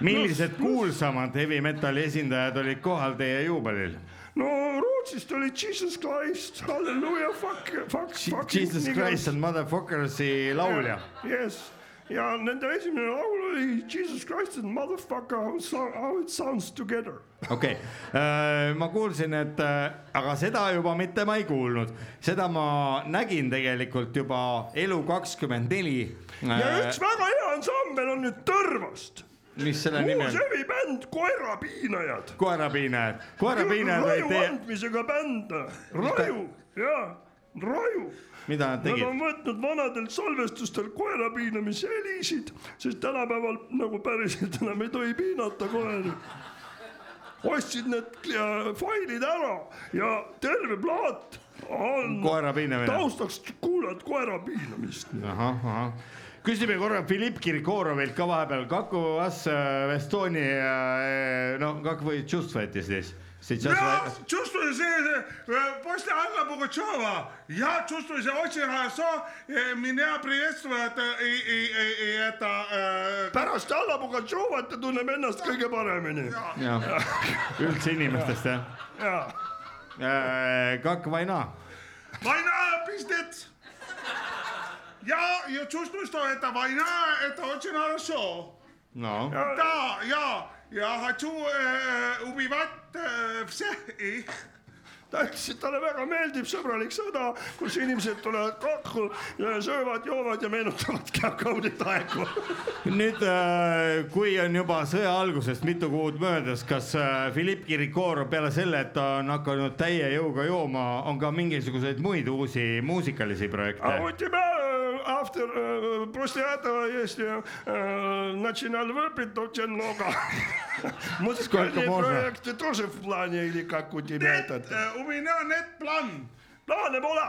millised kuulsamad heavy metali esindajad olid kohal teie juubelil? no Rootsist oli Jesus Christ, halleluuja, fuck, fuck, fuck. Jesus Christ and Motherfuckersi laulja. Yes, ja nende esimene laul oli Jesus Christ and motherfucker how, how it sounds together. okei okay., ma kuulsin, et äh, aga seda juba mitte ma ei kuulnud, seda ma nägin tegelikult juba Elu kakskümmend neli. Äh, ja üks väga hea ansambel on nüüd Tõrvast. mis selle nimi uus on? hevibänd Koerapiinajad. koerapiinajad, koerapiinajad olid raju teie, andmisega bänd, Raju, jaa, Raju mida nad tegid? Nad on võtnud vanadel salvestustel koera piinamise helisid, sest tänapäeval nagu päriselt enam ei tohi piinata koeri ostsid need failid ära ja terve plaat on koera piinamine. taustaks kuulad koera piinamist. ahah, ahah küsime korra Filipp Kirkorovilt ka vahepeal, Kaku As äh, Estonia, äh, no Kaku või Tšustväti siis Ja čustvo je se, pošte Anna Bogočova, ja čustvo je se, očeha so minea prijestvujete i, i, i, i eta... Äh... pärast Anna Bogotšovat ta tunneb ennast kõige paremini. üldse inimestest jah? jaa. Äh, kak Vaina. Vaina pistet. ja, ja čustvo je to, et Vaina, et očeha so. no. da, ja يا هتو وبيبات آه، آه، آه، في سهقي ta ütles , et talle väga meeldib sõbralik sõda , kus inimesed tulevad kokku , söövad , joovad ja meenutavad kaunit aegu . nüüd , kui on juba sõja algusest mitu kuud möödas , kas äh, Filipp Kirkorov peale selle , et ta on hakanud täie jõuga jooma , on ka mingisuguseid muid uusi muusikalisi А projekte ? у тебя э, автор э, после этого есть э, начинал выпить очень много. Музыкальные Сколько можно? проекты тоже в плане или как у тебя этот? umi on Ett Plan, plaane pole.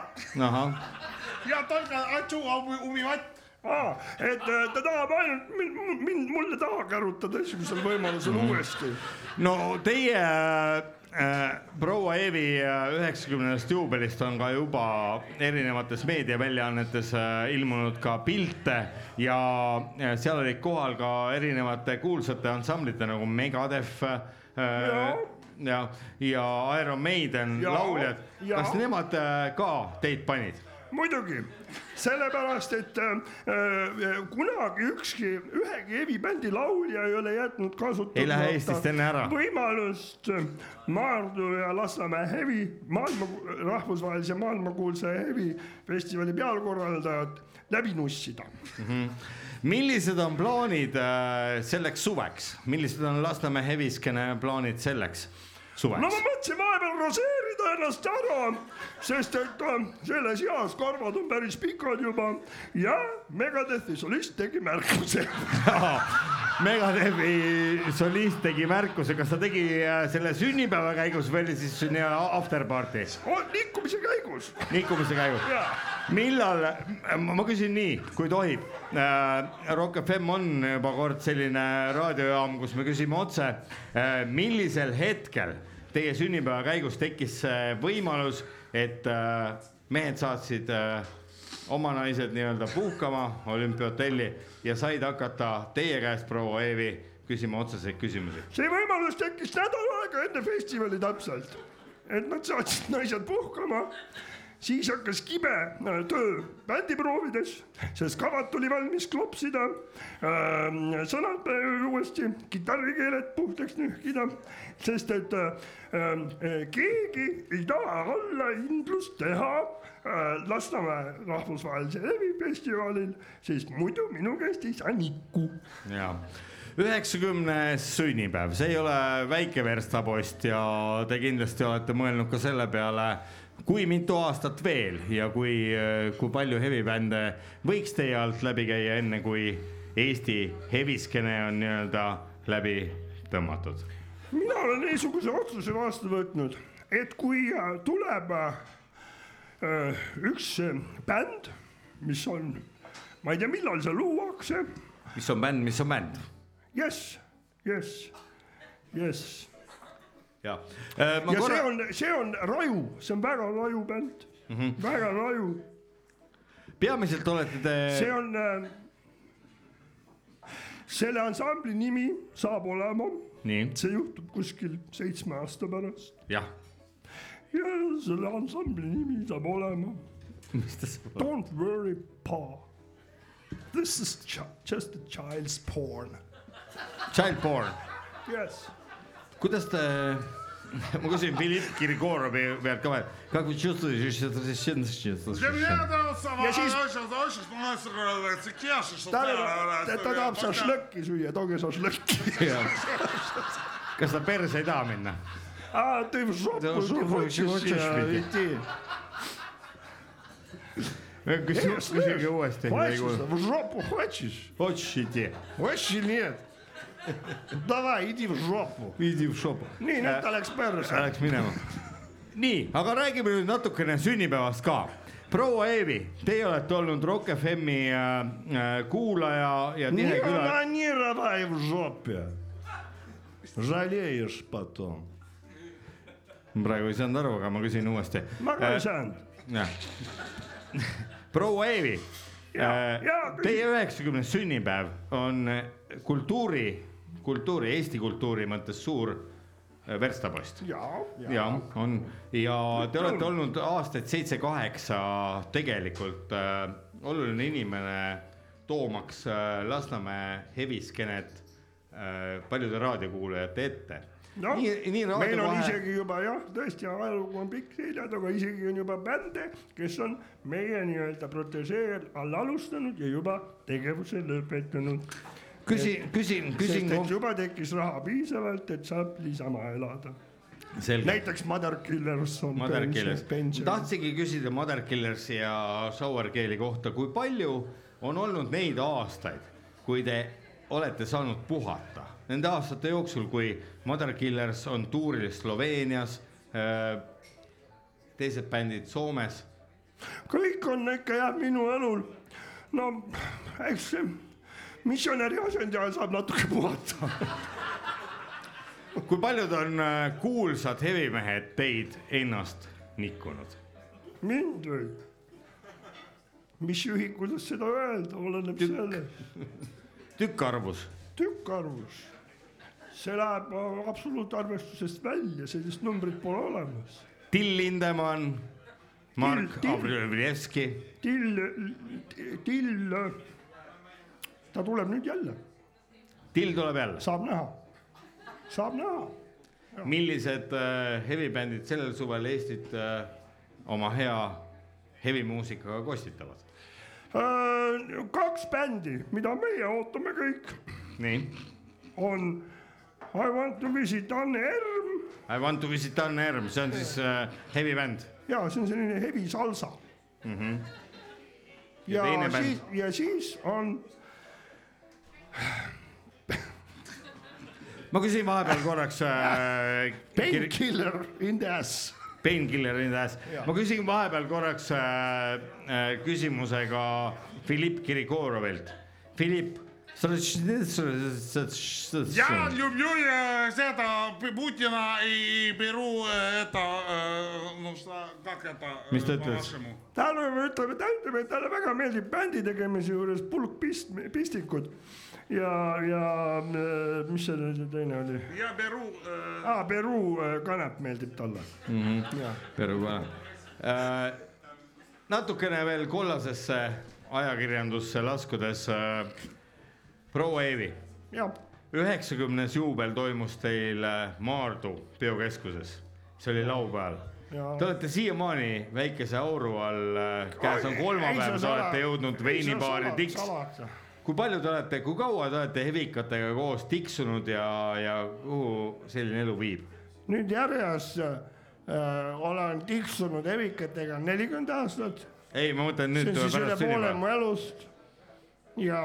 ja targa atsuga umi, umi vatt. Ah, et äh, ta tahab ainult mind, mind, mulle taha kärutada esimesel võimalusel mm -hmm. uuesti. no teie äh, proua Eevi äh, üheksakümnendast juubelist on ka juba erinevates meediaväljaannetes äh, ilmunud ka pilte ja äh, seal olid kohal ka erinevate kuulsate ansamblite nagu Megadef äh,. Ja. ja, Iron Maiden Ja, lauljad, ja. kas nemad äh, ka teid panid? muidugi, sellepärast et äh, kunagi ükski, ühegi hevibändi laulja ei ole jätnud kasutamata võimalust äh, Maardu ja Lasnamäe hevi, maailma, rahvusvahelise maailmakuulsa hevifestivali pealkorraldajat läbi nussida. millised on plaanid äh, selleks suveks, millised on Lasnamäe heviskene plaanid selleks no ma suveks? mõtlesin vahepeal raseerida ennast ära, sest et äh, selles eas karvad on päris pikad juba ja Megadethi solist tegi märkuse. Megadevi solist tegi märkuse, kas ta tegi äh, selle sünnipäeva käigus või oli siis nii-öelda after party? liikumise käigus. liikumise käigus millal, ma küsin nii, kui tohib äh,. Rock FM on juba kord selline raadiojaam, kus me küsime otse äh,, millisel hetkel teie sünnipäeva käigus tekkis võimalus, et äh, mehed saatsid äh, oma naised nii-öelda puhkama olümpiahotelli ja said hakata teie käest, proua Eevi, küsima otseseid küsimusi. see võimalus tekkis nädal aega enne festivali täpselt, et nad saatsid naised puhkama. siis hakkas kibe äh, töö bändiproovides, sest kavad tuli valmis klopsida, sõnad äh, uuesti, kitarrikeeled puhtaks nühkida, sest et äh, äh, keegi ei taha allahindlust teha Lasnamäe rahvusvahelisel hevifestivalil, sest muidu minu käest ei saa nikku ja üheksakümnes sünnipäev, see ei ole väike verstapost ja te kindlasti olete mõelnud ka selle peale, kui mitu aastat veel ja kui, kui palju hevibände võiks teie alt läbi käia, enne kui Eesti heviskene on nii-öelda läbi tõmmatud. mina olen niisuguse otsuse vastu võtnud, et kui äh, tuleb äh, üks äh, bänd, mis on, ma ei tea, millal see luuakse, mis on bänd, mis on bänd? jess, jess, jess. ja, Äh, ja korra see, on, see on raju, see on väga raju bänd mm. -hmm. väga raju, peamiselt olete te, see on äh,, selle ansambli nimi saab olema, see juhtub kuskil seitsme aasta pärast jah, ja selle ansambli nimi saab olema mis ta saab ? Don't worry, Pa. This is ch just a child's porn. Child porn , Yes. kuidas te , ma küsin Filipp Kirkorovi pealt ka veel , как вы чувствуете seda Для меня это вот самое Я siis- очень, очень становится кеша, что ta ta ta tahab šašlõkki süüa , tooge šašlõkki . kas ta perse ei taha minna ? А, ты в жопу Да, в жопу хочешь не хочешь э, идти? идти? küsi- küsige uuesti. Хочешь, в жопу хочешь? Хочешь идти? Вообще нет. Давай, иди в жопу. Иди в шopu. nii, nüüd ta läks perse. Läks minema. nii, aga räägime nüüd natukene sünnipäevast ka. proua Eevi, teie olete olnud Rock FM-i äh, äh, kuulaja ja tihe Не küla. анонировай в жопе. Жалеешь потом. Praegu ei saanud aru, aga ma küsin uuesti. Ma ka ei saanud. jah. proua Eevi, küsi- teie üheksakümnes sünnipäev on kultuuri, kultuuri, Eesti kultuuri mõttes suur äh, verstapost. ja, ja on ja te olete olnud aastaid seitse-kaheksa tegelikult äh, oluline inimene, toomaks äh, Lasnamäe heviskenet äh, paljude raadiokuulajate ette. noh, nii, nii meil raadio on vahe, isegi juba jah, tõesti ajalugu on pikk seljas, aga isegi on juba bände, kes on meie nii-öelda protežee all alustanud ja juba tegevuse lõpetanud. küsin, küsin, küsin sest et juba tekkis raha piisavalt, et saab niisama elada. selge. näiteks Mother Killers on Mother pension- Killers, pension. tahtsingi küsida Mother Killersi ja Shower Gale'i kohta, kui palju on olnud neid aastaid, kui te olete saanud puhata nende aastate jooksul, kui Mother Killers on tuuril Sloveenias, teised bändid Soomes. kõik on ikka jah minu elul, no eks missionäri asendi ajal saab natuke puhata. kui paljud on äh, kuulsad hevimehed teid ennast nikkunud? mind või? mis juhib, kuidas seda öelda, oleneb sellest. tükkarvus, tükkarvus, see läheb äh, absoluutarvestusest välja, sellist numbrit pole olemas. Till Lindemann, Mark Avrilevski, Till, Till, ta tuleb nüüd jälle, Till tuleb jälle. saab näha, saab näha. millised äh, hevibändid sellel suvel Eestit äh, oma hea hevimuusikaga kostitavad? Äh, kaks bändi, mida meie ootame kõik, nii, on I want to visit Anne Erm I want to visit Anne Erm, see on siis äh, hevibänd ja see on selline heavy salsa mm. -hmm. ja, ja bänd? siis, ja siis on ma küsin vahepeal korraks äh,. Painkiller in the ass. Painkiller in the ass ma küsin vahepeal korraks äh, äh, küsimusega Filipp Kirikorovilt. Filipp. Я люблю э, это Путина и беру э, это, э, ну что, как это? э, Mis ta ütles? по-вашему? talle me ütleme , ta ütleb , et talle väga meeldib bändi tegemise juures pulk pist- , pistikud ja , ja äh, mis see nüüd teine oli ? Я беру э, aa , Peruu äh, kanep meeldib talle . Jaa. Peru ka äh, . natukene veel kollasesse ajakirjandusse laskudes äh, . proua Eevi, üheksakümnes juubel toimus teil äh, Maardu biokeskuses, see oli laupäeval. Te olete siiamaani väikese auru all, käes on kolmapäev, te olete jõudnud veinibaari Tiks. kui palju te olete, kui kaua te olete hevikatega koos tiksunud ja, ja kuhu selline elu viib? nüüd järjest äh, olen tiksunud evikatega nelikümmend aastat. ei, ma mõtlen see nüüd on siis üle poole mu. elust ja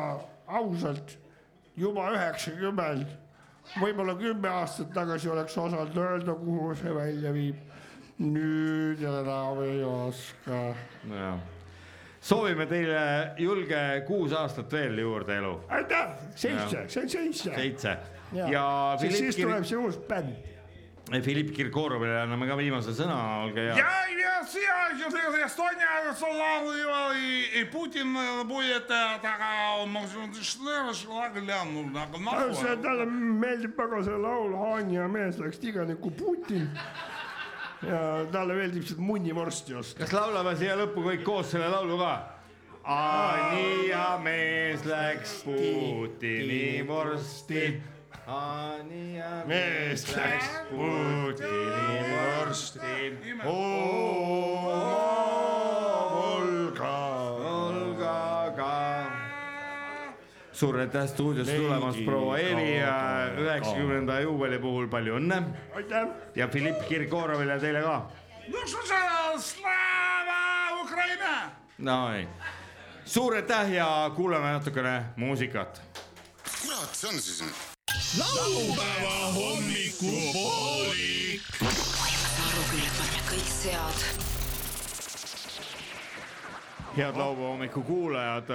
ausalt juba üheksakümmend, võib-olla kümme aastat tagasi oleks osanud öelda, kuhu see välja viib. nüüd enam ei oska. nojah, soovime teile julge kuus aastat veel juurde elu. aitäh, seitse see on seitse. seitse ja siis, Philipp siis Kir- tuleb see uus bänd. Filipp Kirkorovile anname ka viimase sõna , olge hea . Я, я, я, я, Эстония, Соловьева и, и Путин э, будет э, такая, может, что, что, гляну, see , talle meeldib väga see laul Haani ja mees läks tiganiku Putin . ja talle meeldib seda munnivorsti osta . kas laulame siia lõppu kõik koos selle laulu ka ? Ani ja mees läks Putini vorsti . Anja mees läks Putini vorsti. Olga. Olga ka. suur aitäh stuudiosse tulemast, proua Eevi ja üheksakümnenda juubeli puhul palju õnne. ja Filipp Kirkorovile ja teile ka. no ei, suur aitäh ja kuulame natukene muusikat. kurat, see on siis nüüd laupäeva hommikupoolik. aru küll, et paneme kõik sead head laupäeva hommiku kuulajad,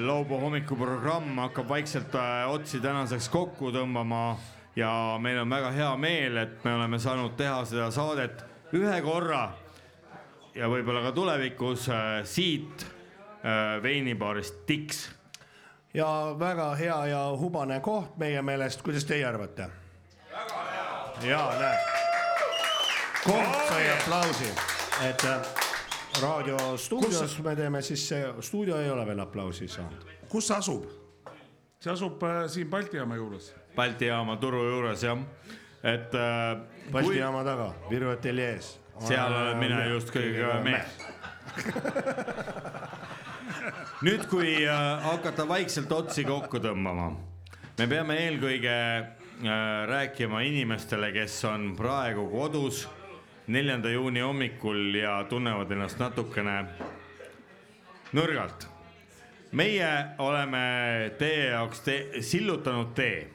laupäeva hommikuprogramm hakkab vaikselt äh, otsi tänaseks kokku tõmbama ja meil on väga hea meel, et me oleme saanud teha seda saadet ühe korra ja võib-olla ka tulevikus äh, siit äh, veinibaarist Tiks. Ja väga hea ja hubane koht meie meelest, kuidas teie arvate? ja näed, koht sai aplausi, et äh, raadiostuudios me teeme siis stuudio ei ole veel aplausi saanud. kus see asub? see asub äh, siin Balti jaama juures. Balti jaama turu juures jah, et äh, Balti kui- jaama taga, Viru ateljees. seal olen mina just kõige kõvem mees. nüüd, kui äh, hakata vaikselt otsi kokku tõmbama, me peame eelkõige äh, rääkima inimestele, kes on praegu kodus neljanda juuni hommikul ja tunnevad ennast natukene nõrgalt. meie oleme teie jaoks te sillutanud tee,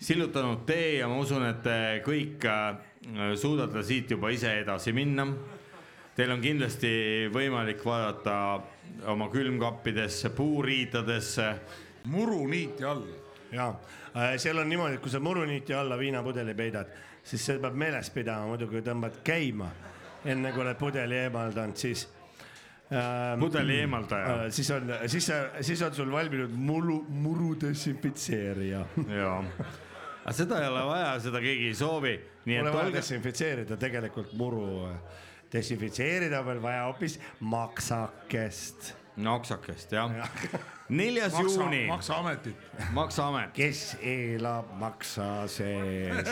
sillutanud tee ja ma usun, et te kõik äh, suudate siit juba ise edasi minna. Teil on kindlasti võimalik vaadata oma külmkappidesse, puuriitadesse. muruniiti all. ja seal on niimoodi, et kui sa muruniiti alla viinapudeli peidad, siis seda peab meeles pidama, muidu kui tõmbad käima, enne kui oled pudeli eemaldanud, siis ähm,. Pudeli eemaldaja. äh,. siis on, siis, siis on sul valminud muru, muru desinfitseerija. jaa, aga seda ei ole vaja, seda keegi ei soovi. nii Pole et vaja olge, desinfitseerida tegelikult muru, desinfitseerida on veel vaja hoopis maksakest. maksakest jah. neljas maksa, juuni, maksaametit. maksaamet. kes elab maksa sees,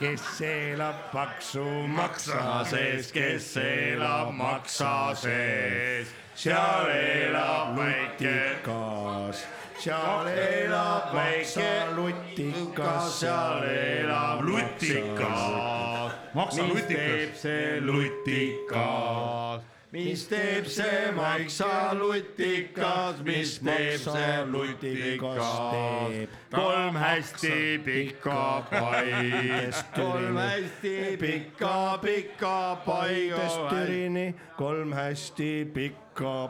kes elab paksu maksa sees, kes elab maksa sees, seal elab lutikas, seal elab maksa lutikas, seal elab lutikas. maksa mis lutikas. teeb see lutikas? mis teeb see maksa lutikas, mis teeb see lutikas? kolm hästi pikka pai, kolm hästi pikka, pikka paidest pai. Türini, kolm hästi pikka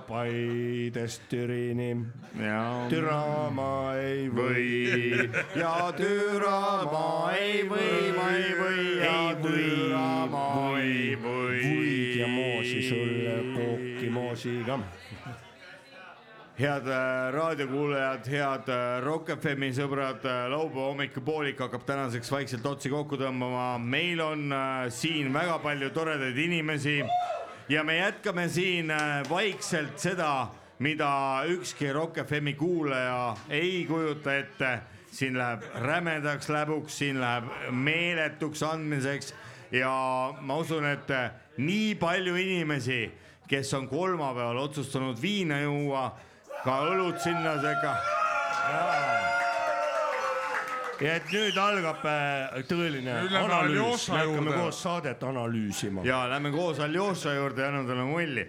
paidest Türini. türa ma ei või ja türa ma ei või, ma ei või ja türa ma ei või. vuid ja moosi sulle kooki moosiga. head äh, raadiokuulajad, head äh, Rock FM-i sõbrad, laupäeva hommikupoolik hakkab tänaseks vaikselt otsi kokku tõmbama, meil on äh, siin väga palju toredaid inimesi ja me jätkame siin äh, vaikselt seda, mida ükski Rock FM-i kuulaja ei kujuta ette. siin läheb rämedaks läbuks, siin läheb meeletuks andmiseks ja ma usun, et äh, nii palju inimesi, kes on kolmapäeval otsustanud viina juua, ka õlut sinna sekka. Ja et nüüd algab äh, tõeline Nüüd analüüs, me hakkame koos saadet analüüsima. ja lähme koos Aljoša juurde ja annan talle mulli.